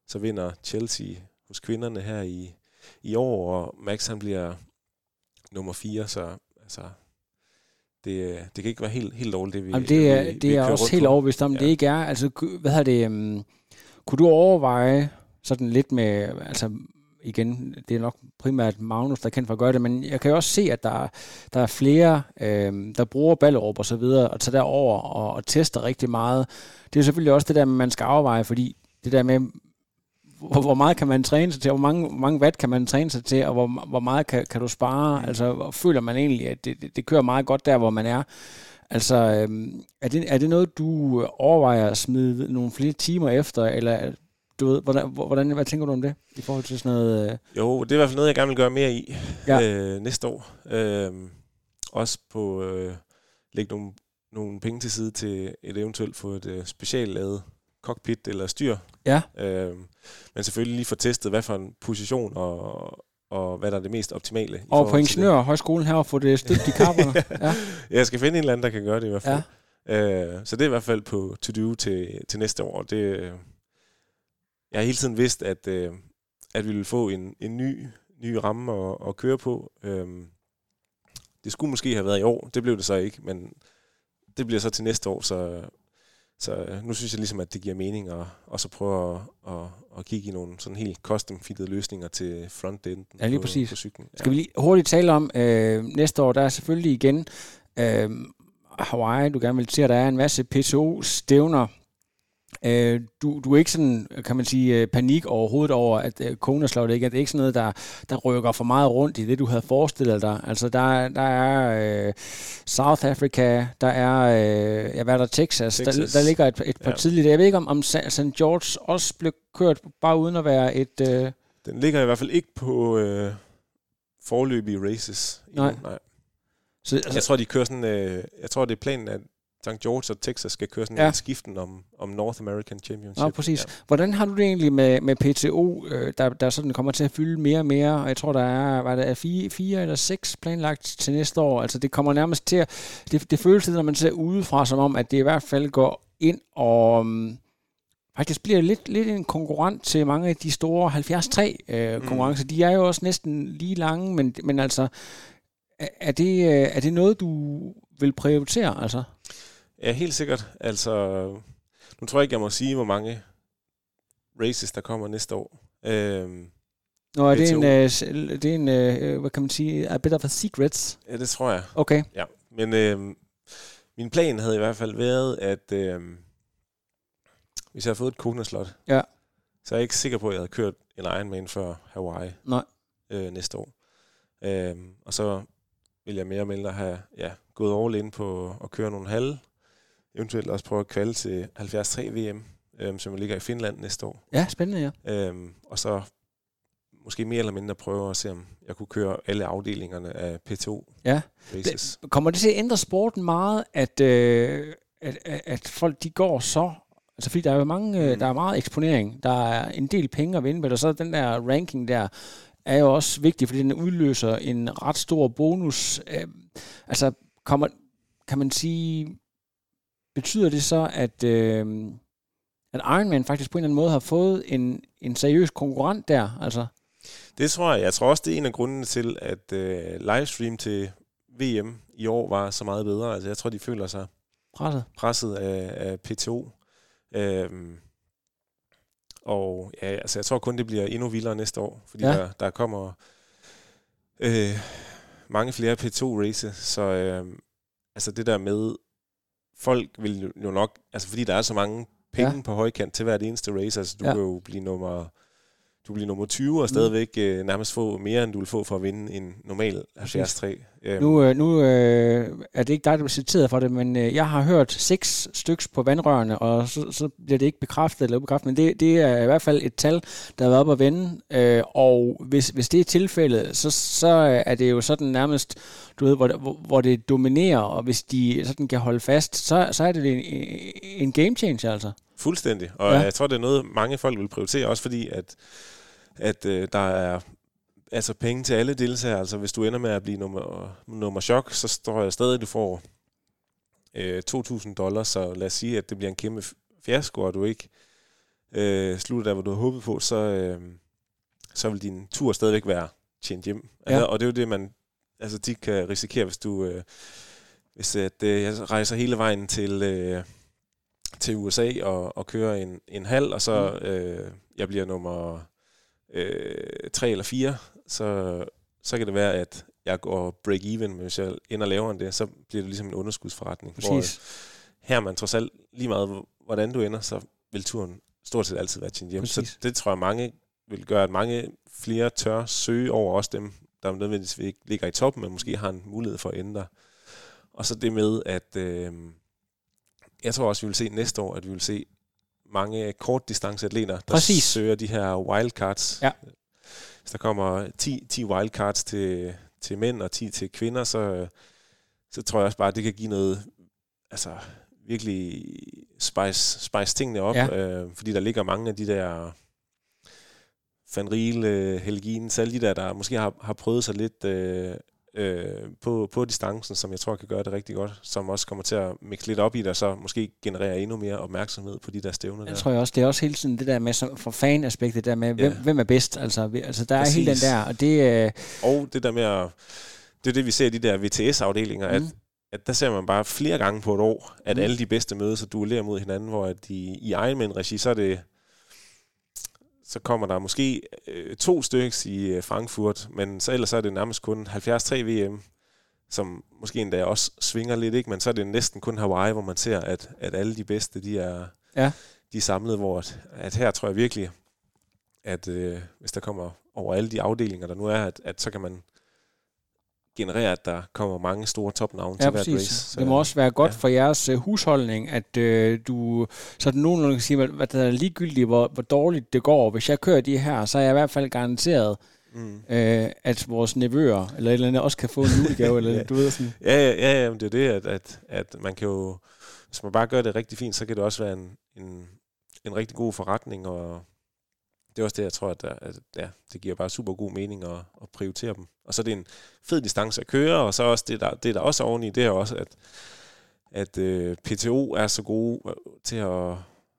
så vinder Chelsea hos kvinderne her i, i år, og Max han bliver nummer fire, så altså, det, det kan ikke være helt, helt dårligt, det vi Jamen det er, vi, det vi er også helt overbevist om, ja. det ikke er. Altså, hvad har det, um, kunne du overveje sådan lidt med, altså igen, det er nok primært Magnus, der er kendt for at gøre det, men jeg kan jo også se, at der, der er flere, øh, der bruger Ballerup og så videre, og tager derover og, og tester rigtig meget. Det er selvfølgelig også det der, man skal overveje, fordi det der med, hvor, hvor meget kan man træne sig til, hvor mange, hvor mange watt kan man træne sig til, og hvor, hvor meget kan, kan du spare? Mm. Altså, føler man egentlig, at det, det, det kører meget godt der, hvor man er? Altså, øhm, er, det, er det noget, du overvejer at smide nogle flere timer efter, eller du ved, hvordan, hvordan, hvad tænker du om det, i forhold til sådan noget? Øh... Jo, det er i hvert fald noget, jeg gerne vil gøre mere i ja. øh, næste år. Øh, også på øh, lægge nogle, nogle penge til side til et eventuelt få et øh, specielt lavet cockpit eller styr. Ja. Øh, men selvfølgelig lige få testet, hvad for en position og, og hvad der er det mest optimale. Og på Ingeniørhøjskolen her og få det støbt i kapperne. ja. Jeg skal finde en eller anden, der kan gøre det i hvert fald. Ja. Øh, så det er i hvert fald på to-do til, til næste år. Det, øh, jeg har hele tiden vidst, at, øh, at vi ville få en, en ny, ny ramme at, at køre på. Øh, det skulle måske have været i år, det blev det så ikke, men det bliver så til næste år, så, så nu synes jeg ligesom, at det giver mening at, at så prøve at, at, at kigge i nogle sådan helt custom-fittede løsninger til frontenden Ja, lige på, præcis. på cyklen. Skal vi lige hurtigt tale om øh, næste år, der er selvfølgelig igen øh, Hawaii, du gerne vil se, at der er en masse PTO-stævner. Øh, du, du er ikke sådan, kan man sige, øh, panik overhovedet over, at øh, Kona slår det ikke. Det er ikke sådan noget, der, der rykker for meget rundt i det, du havde forestillet dig. Altså, der, der er øh, South Africa, der er, øh, ja, hvad er der, Texas. Texas. Der, der ligger et, et par ja. Tidligere. Jeg ved ikke, om, om St. George også blev kørt, bare uden at være et... Øh, Den ligger i hvert fald ikke på øh, forløbige races. Nej. Nej. så, Jeg tror, de kører sådan... Øh, jeg tror, det er planen, at St. George og Texas skal køre sådan Ja. en skiften om, om North American Championship. Nå, præcis. Ja. Hvordan har du det egentlig med, med PTO, øh, der, der sådan kommer til at fylde mere og mere? Og jeg tror, der er, hvad der er fire, fire eller seks planlagt til næste år. Altså, det kommer nærmest til at... Det, det føles lidt, når man ser udefra, som om, at det i hvert fald går ind og... Um, faktisk bliver lidt, lidt en konkurrent til mange af de store 73 øh, Mm. konkurrencer. De er jo også næsten lige lange, men, men altså... er- Er det, øh, er det noget, du vil prioritere, altså? Ja, helt sikkert. Altså, nu tror jeg ikke, jeg må sige, hvor mange races, der kommer næste år. Øhm, Nå, er det en, øh, det er en øh, hvad kan man sige, a bit of a secret? ja, det tror jeg. Okay. Ja, men øhm, min plan havde i hvert fald været, at øhm, hvis jeg havde fået et Kona-slot, Ja. så er jeg ikke sikker på, at jeg havde kørt en Ironman før Hawaii Nej. øh, næste år. Øhm, og så vil jeg mere og mindre have ja, gået all in på at køre nogle halve, eventuelt også prøve at kvalde til 73 VM, øhm, som ligger i Finland næste år. Ja, spændende, ja. Øhm, og så måske mere eller mindre prøve at se, om jeg kunne køre alle afdelingerne af P2 Ja. races. Kommer det til at ændre sporten meget, at, øh, at, at, at folk de går så... Altså fordi der er jo mange, mm. Mm. der er meget eksponering, der er en del penge at vinde med, og så den der ranking der er jo også vigtig, fordi den udløser en ret stor bonus. Øh, altså kommer, kan man sige, betyder det så, at, øh, at Ironman faktisk på en eller anden måde har fået en, en seriøs konkurrent der? Altså, Det tror jeg. Jeg tror også, det er en af grundene til, at øh, livestream til VM i år var så meget bedre. Altså, jeg tror, de føler sig presset. presset af, af PTO. Øhm, og ja, altså, jeg tror kun, det bliver endnu vildere næste år, fordi Ja. der, der kommer øh, mange flere P2-races, så øh, altså det der med, folk vil jo- nok, altså fordi der er så mange penge Ja. på højkant til hvert eneste race, altså du ja. kan jo blive nummer du bliver nummer 20 og stadigvæk øh, nærmest få mere, end du vil få for at vinde en normal 73. Øhm, Nu, øh, nu øh, er det ikke dig, der bliver citeret for det, men øh, jeg har hørt seks styks på vandrørene, og så, så bliver det ikke bekræftet eller ubekræftet, men det, det er i hvert fald et tal, der har været op at vende, øh, og hvis, hvis det er tilfældet, så, så er det jo sådan nærmest, du ved, hvor, det- hvor, det dominerer, og hvis de sådan kan holde fast, så, så er det en, en game changer altså. Fuldstændig. Og ja. jeg tror, det er noget, mange folk vil prioritere, også fordi, at, at øh, der er altså penge til alle deltagere. Altså hvis du ender med at blive nummer, nummer chok, så står jeg stadig, at du får øh, 2.000 dollars. Så lad os sige, at det bliver en kæmpe fiasko, og du ikke øh, slutter der, hvor du har håbet på, så, øh, så vil din tur stadigvæk være tjent hjem. Ja. Altså, og det er jo det, man altså, de kan risikere, hvis du... Øh, hvis at, øh, jeg rejser hele vejen til... Øh, til USA og, og kører en, en halv, og så øh, jeg bliver nummer øh, tre eller fire, så, så kan det være, at jeg går break-even, men hvis jeg ender lavere end det, så bliver det ligesom en underskudsforretning. Hvor, Præcis. øh, her er man trods alt lige meget, hvordan du ender, så vil turen stort set altid være til hjem. Præcis. Så det tror jeg mange vil gøre, at mange flere tør søge over også dem, der nødvendigvis ikke ligger i toppen, men måske har en mulighed for at ændre. Og så det med, at øh, jeg tror også, vi vil se næste år, at vi vil se mange kortdistanceatleter, der Præcis. søger de her wildcards. Ja. Hvis der kommer 10, 10 wildcards til, til mænd og 10 til kvinder, så, så tror jeg også bare, at det kan give noget, altså virkelig spice, spice tingene op, Ja. øh, fordi der ligger mange af de der Van Riel, Helgin, alle de der, der måske har, har prøvet sig lidt øh, øh, på, på distancen, som jeg tror kan gøre det rigtig godt, som også kommer til at mixe lidt op i det, og så måske generere endnu mere opmærksomhed på de der stævner Jeg der. tror jeg også, det er også hele tiden det der med, som, for fan-aspektet, der med, hvem, Ja. hvem er bedst? Altså, vi, altså der er Præcis. hele den der, og det... Øh, Og det der med at, det er det, vi ser i de der VTS-afdelinger, mm. at, Mm. at der ser man bare flere gange på et år, at Mm. mm. alle de bedste mødes og duellerer mod hinanden, hvor at de, i Ironman-regi, så er det så kommer der måske øh, to stykker i øh, Frankfurt, men så ellers så er det nærmest kun 73 VM, som måske endda også svinger lidt, ikke? men så er det næsten kun Hawaii, hvor man ser, at, at alle de bedste, de er, Ja. de er samlet, hvor at, at her tror jeg virkelig, at øh, hvis der kommer over alle de afdelinger, der nu er, at, at så kan man generere, at der kommer mange store topnavne Ja, til hvert præcis. race. Så, det må også være godt ja. for jeres øh, husholdning, at øh, du sådan nogenlunde kan sige, hvad, hvad der er ligegyldigt, hvor, hvor dårligt det går. Hvis jeg kører de her, så er jeg i hvert fald garanteret, Mm. øh, at vores nevøer eller et eller andet også kan få en julegave, eller Ja. du ved sådan. Ja, ja, ja, ja, men det er det, at, at, at man kan jo, hvis man bare gør det rigtig fint, så kan det også være en, en, en rigtig god forretning, og det er også det, jeg tror, at, der, at ja, det giver bare super god mening at, at prioritere dem. Og så er det en fed distance at køre, og så også det, der, det der også er oveni, det er også, at, at øh, PTO er så gode øh, til at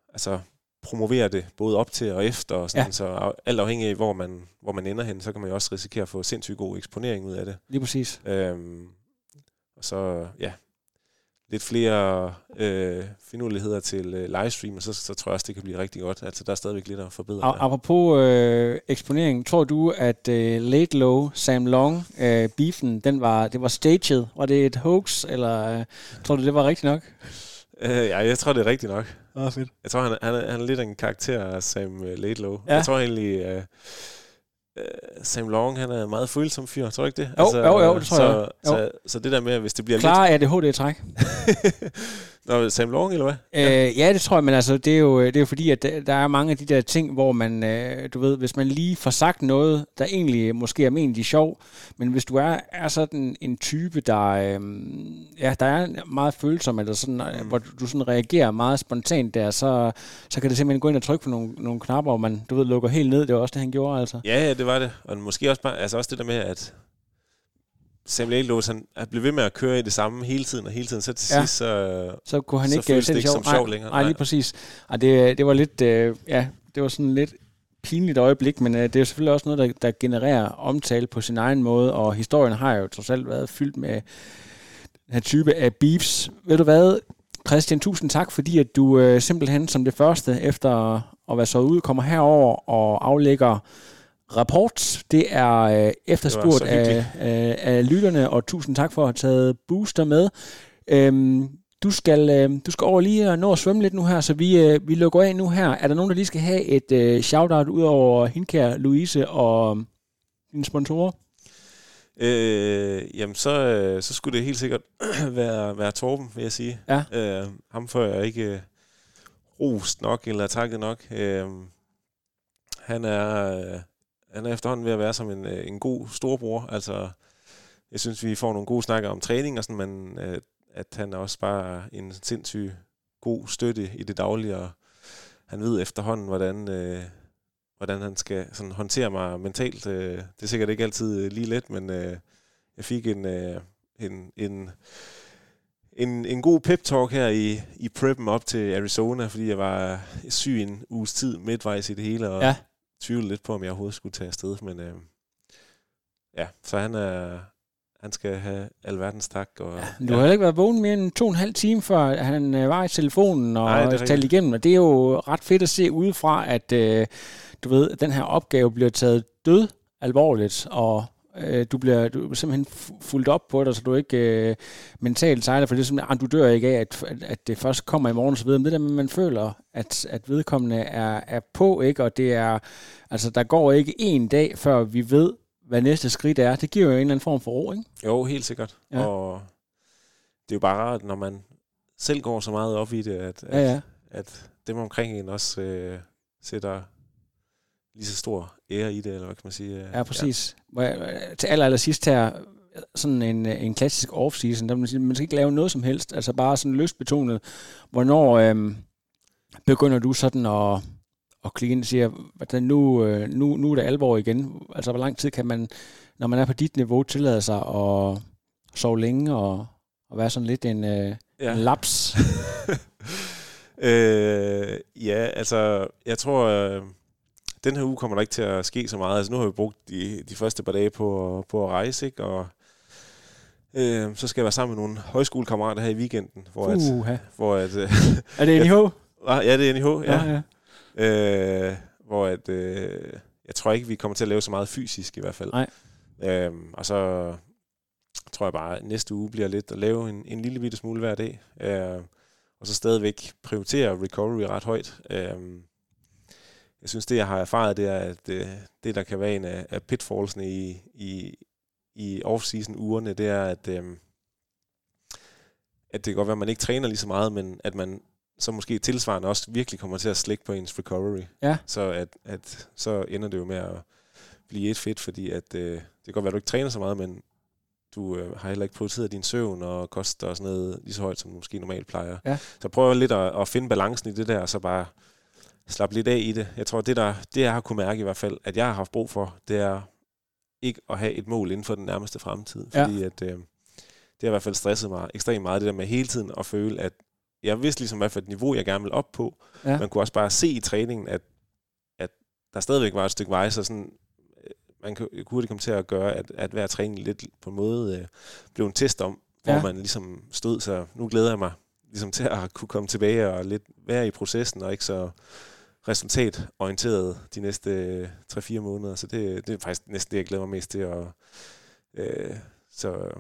altså, promovere det, både op til og efter, og sådan, Ja. så alt afhængig af, hvor man, hvor man ender hen, så kan man jo også risikere at få sindssygt god eksponering ud af det. Lige præcis. Øhm, og så, ja, lidt flere øh, finurligheder til øh, livestream, og så, så tror jeg også, det kan blive rigtig godt. Altså, der er stadigvæk lidt at forbedre. A- apropos øh, eksponering, tror du, at øh, Late Low, Sam Long, øh, beefen, den var, det var staged? Var det et hoax, eller øh, tror du, det var rigtigt nok? Øh, ja, jeg tror, det er rigtigt nok. Ah, fedt. Jeg tror, han, han, han er lidt en karakter af Sam uh, Laidlow. Ja. Ja. Jeg tror egentlig, øh, øh, Sam Long, han er en meget følsom fyr. Tror du ikke det? Jo, jo, jo, det tror så, jeg. Jo. Så, så det der med, at hvis det bliver Klar ADHD-træk. Nå, Sam Long, eller hvad? Øh, ja, det tror jeg, men altså, det er jo, det er jo fordi, at der, er mange af de der ting, hvor man, øh, du ved, hvis man lige får sagt noget, der egentlig måske er ment i sjov, men hvis du er, er sådan en type, der, øh, ja, der er meget følsom, eller sådan, mm. hvor du, du sådan reagerer meget spontant der, så, så kan det simpelthen gå ind og trykke på nogle, nogle knapper, og man, du ved, lukker helt ned. Det var også det, han gjorde, altså. Ja, ja, det var det. Og måske også, bare, altså også det der med, at Sam han er blevet ved med at køre i det samme hele tiden og hele tiden, så til Ja. sidst, så, Så kunne han Så ikke øh, se det ikke som Nej, sjov længere. Nej, lige præcis. Ej, det, det var lidt, øh, ja, det var sådan lidt pinligt øjeblik, men øh, det er jo selvfølgelig også noget, der, der genererer omtale på sin egen måde, og historien har jo trods alt været fyldt med den her type af beefs. Ved du hvad, Christian, tusind tak, fordi at du øh, simpelthen som det første, efter at være så ud, kommer herover og aflægger rapport. Det er øh, efterspurgt så af, af, af lytterne, og tusind tak for at have taget booster med. Øhm, du skal, øh, du skal over lige og nå at svømme lidt nu her, så vi, øh, vi lukker af nu her. Er der nogen, der lige skal have et øh, shout-out ud over Hinkær, Louise og dine sponsorer? øh, jamen, så, øh, så skulle det helt sikkert være, være Torben, vil jeg sige. Ja. Øh, ham får jeg ikke øh, rost nok, eller takket nok. Øh, han er... Øh, han er efterhånden ved at være som en, øh, en god storbror. Altså, jeg synes, vi får nogle gode snakker om træning og sådan, men øh, at han er også bare en sindssyg god støtte i det daglige, og han ved efterhånden, hvordan, øh, hvordan han skal sådan, håndtere mig mentalt. Øh, det er sikkert ikke altid øh, lige let, men øh, jeg fik en, øh, en, en, en, en god pep-talk her i, i preppen op til Arizona, fordi jeg var syg en uges tid midtvejs i det hele, og Ja tvivlede lidt på, om jeg overhovedet skulle tage afsted, men øh, ja, så han er, han skal have alverdens tak. Og, Du har heller ikke været vågen mere end to og en halv time, før han øh, var i telefonen og Nej, talte igennem. Og det er jo ret fedt at se udefra, at øh, du ved, den her opgave bliver taget død alvorligt, og øh, du bliver du er simpelthen fu- fuldt op på det, så du ikke øh, mentalt sejler, for det er simpelthen, ah, du dør ikke af, at, at, det først kommer i morgen og så videre. Men det der man føler, at, at vedkommende er, er på, ikke? og det er, altså der går ikke en dag, før vi ved, hvad næste skridt er. Det giver jo en eller anden form for ro, ikke? Jo, helt sikkert. Ja. Og det er jo bare rart, når man selv går så meget op i det, at, at, Ja, ja. at dem omkring en også øh, sætter lige så stor ære i det, eller hvad kan man sige. øh, Ja, præcis. Ja. Til aller, aller sidst her, sådan en, en klassisk off-season, der man, siger, man skal ikke lave noget som helst, altså bare sådan lystbetonet. Hvornår øh, begynder du sådan at, at klikke ind og sige, at nu, øh, nu, nu er det alvor igen? Altså hvor lang tid kan man, når man er på dit niveau, tillade sig at sove længe og, og være sådan lidt en, øh, ja. en laps? øh, ja, altså jeg tror... Øh den her uge kommer der ikke til at ske så meget. Altså nu har vi brugt de, de første par dage på, på at rejse, ikke? og øh, så skal jeg være sammen med nogle højskolekammerater her i weekenden. Hvor uh, at, hvor at, øh, er det NIH? ja, det er NIH, ja. ja, ja. Øh, hvor at, øh, jeg tror ikke, vi kommer til at lave så meget fysisk i hvert fald. Nej. Øh, og så tror jeg bare, at næste uge bliver lidt at lave en, en lille bitte smule hver dag. Øh, og så stadigvæk prioritere recovery ret højt. Øh, jeg synes, det jeg har erfaret, det er, at det, det der kan være en af, af pitfallsene i, i, i off-season ugerne, det er, at, øhm, at det kan godt være, at man ikke træner lige så meget, men at man så måske tilsvarende også virkelig kommer til at slække på ens recovery. Ja. Så, at, at, så ender det jo med at blive et fedt, fordi at, øh, det kan godt være, at du ikke træner så meget, men du øh, har heller ikke prioriteret din søvn og koster og sådan noget lige så højt, som du måske normalt plejer. Ja. Så prøv lidt at, at finde balancen i det der, og så bare slappe lidt af i det. Jeg tror, det, der, det jeg har kunne mærke i hvert fald, at jeg har haft brug for, det er ikke at have et mål inden for den nærmeste fremtid. Fordi ja. at, øh, det har i hvert fald stresset mig ekstremt meget, det der med hele tiden at føle, at jeg vidste ligesom, hvad for et niveau, jeg gerne vil op på. Ja. Man kunne også bare se i træningen, at, at der stadigvæk var et stykke vej, så sådan, øh, man kunne hurtigt komme til at gøre, at, at hver træning lidt på en måde øh, blev en test om, hvor ja. man ligesom stod. Så nu glæder jeg mig ligesom til at kunne komme tilbage og lidt være i processen, og ikke så resultatorienteret de næste 3-4 måneder. Så det, det er faktisk næsten det, jeg glæder mig mest til. Og, øh, så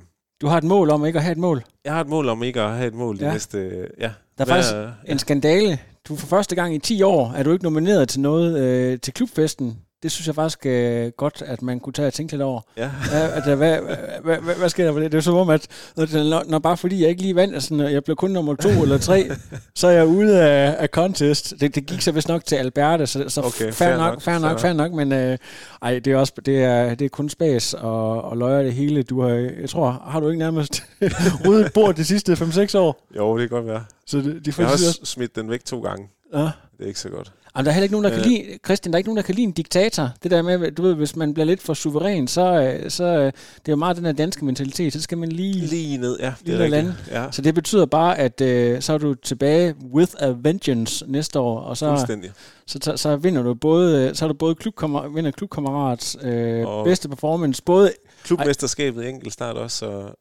du har et mål om ikke at have et mål? Jeg har et mål om ikke at have et mål ja. de næste... Ja. Der er faktisk ja. en skandale. Du for første gang i 10 år er du ikke nomineret til noget øh, til klubfesten det synes jeg faktisk øh, godt, at man kunne tage og tænke lidt over. Ja. at, at, hvad, hvad, hvad, hvad sker der for det? Det er så om, at når, når bare fordi jeg ikke lige vandt, altså, jeg blev kun nummer to eller tre, så er jeg ude af, af contest. Det, det gik så vist nok til Alberte, så, så okay, fair, nok, fair nok, fair nok, men øh, ej, det er også det er, det er kun spas og, og løjer det hele. Du har, jeg tror, har du ikke nærmest ryddet bord de sidste 5-6 år? Jo, det kan godt være. Så det, de jeg har også smidt den væk to gange. Ja. Det er ikke så godt. Jamen, der er heller ikke nogen, der kan øh. lide, Christian, der er ikke nogen, der kan lide en diktator. Det der med, du ved, hvis man bliver lidt for suveræn, så, øh, så øh, det er jo meget den her danske mentalitet, så skal man lige... Lige ned, ja. Det er lande. Ja. Så det betyder bare, at øh, så er du tilbage with a vengeance næste år, og så, så, så, så vinder du både, så er du både klubkammer, vinder klubkammerats øh, bedste performance, både... Klubmesterskabet i enkelt start også, så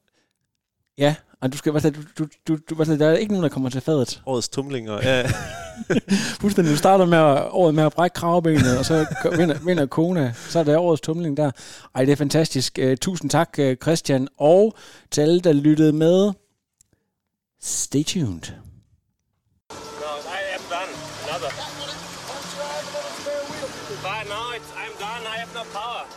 Ja, og du skal, hvad du, du, du, du, hvad der er ikke nogen, der kommer til fadet. Årets tumlinger, ja. Fuldstændig, du starter med at, året med at brække kravbenet, og så vinder, vinder kone, så er det årets tumling der. Ej, det er fantastisk. Uh, tusind tak, uh, Christian, og til alle, der lyttede med. Stay tuned.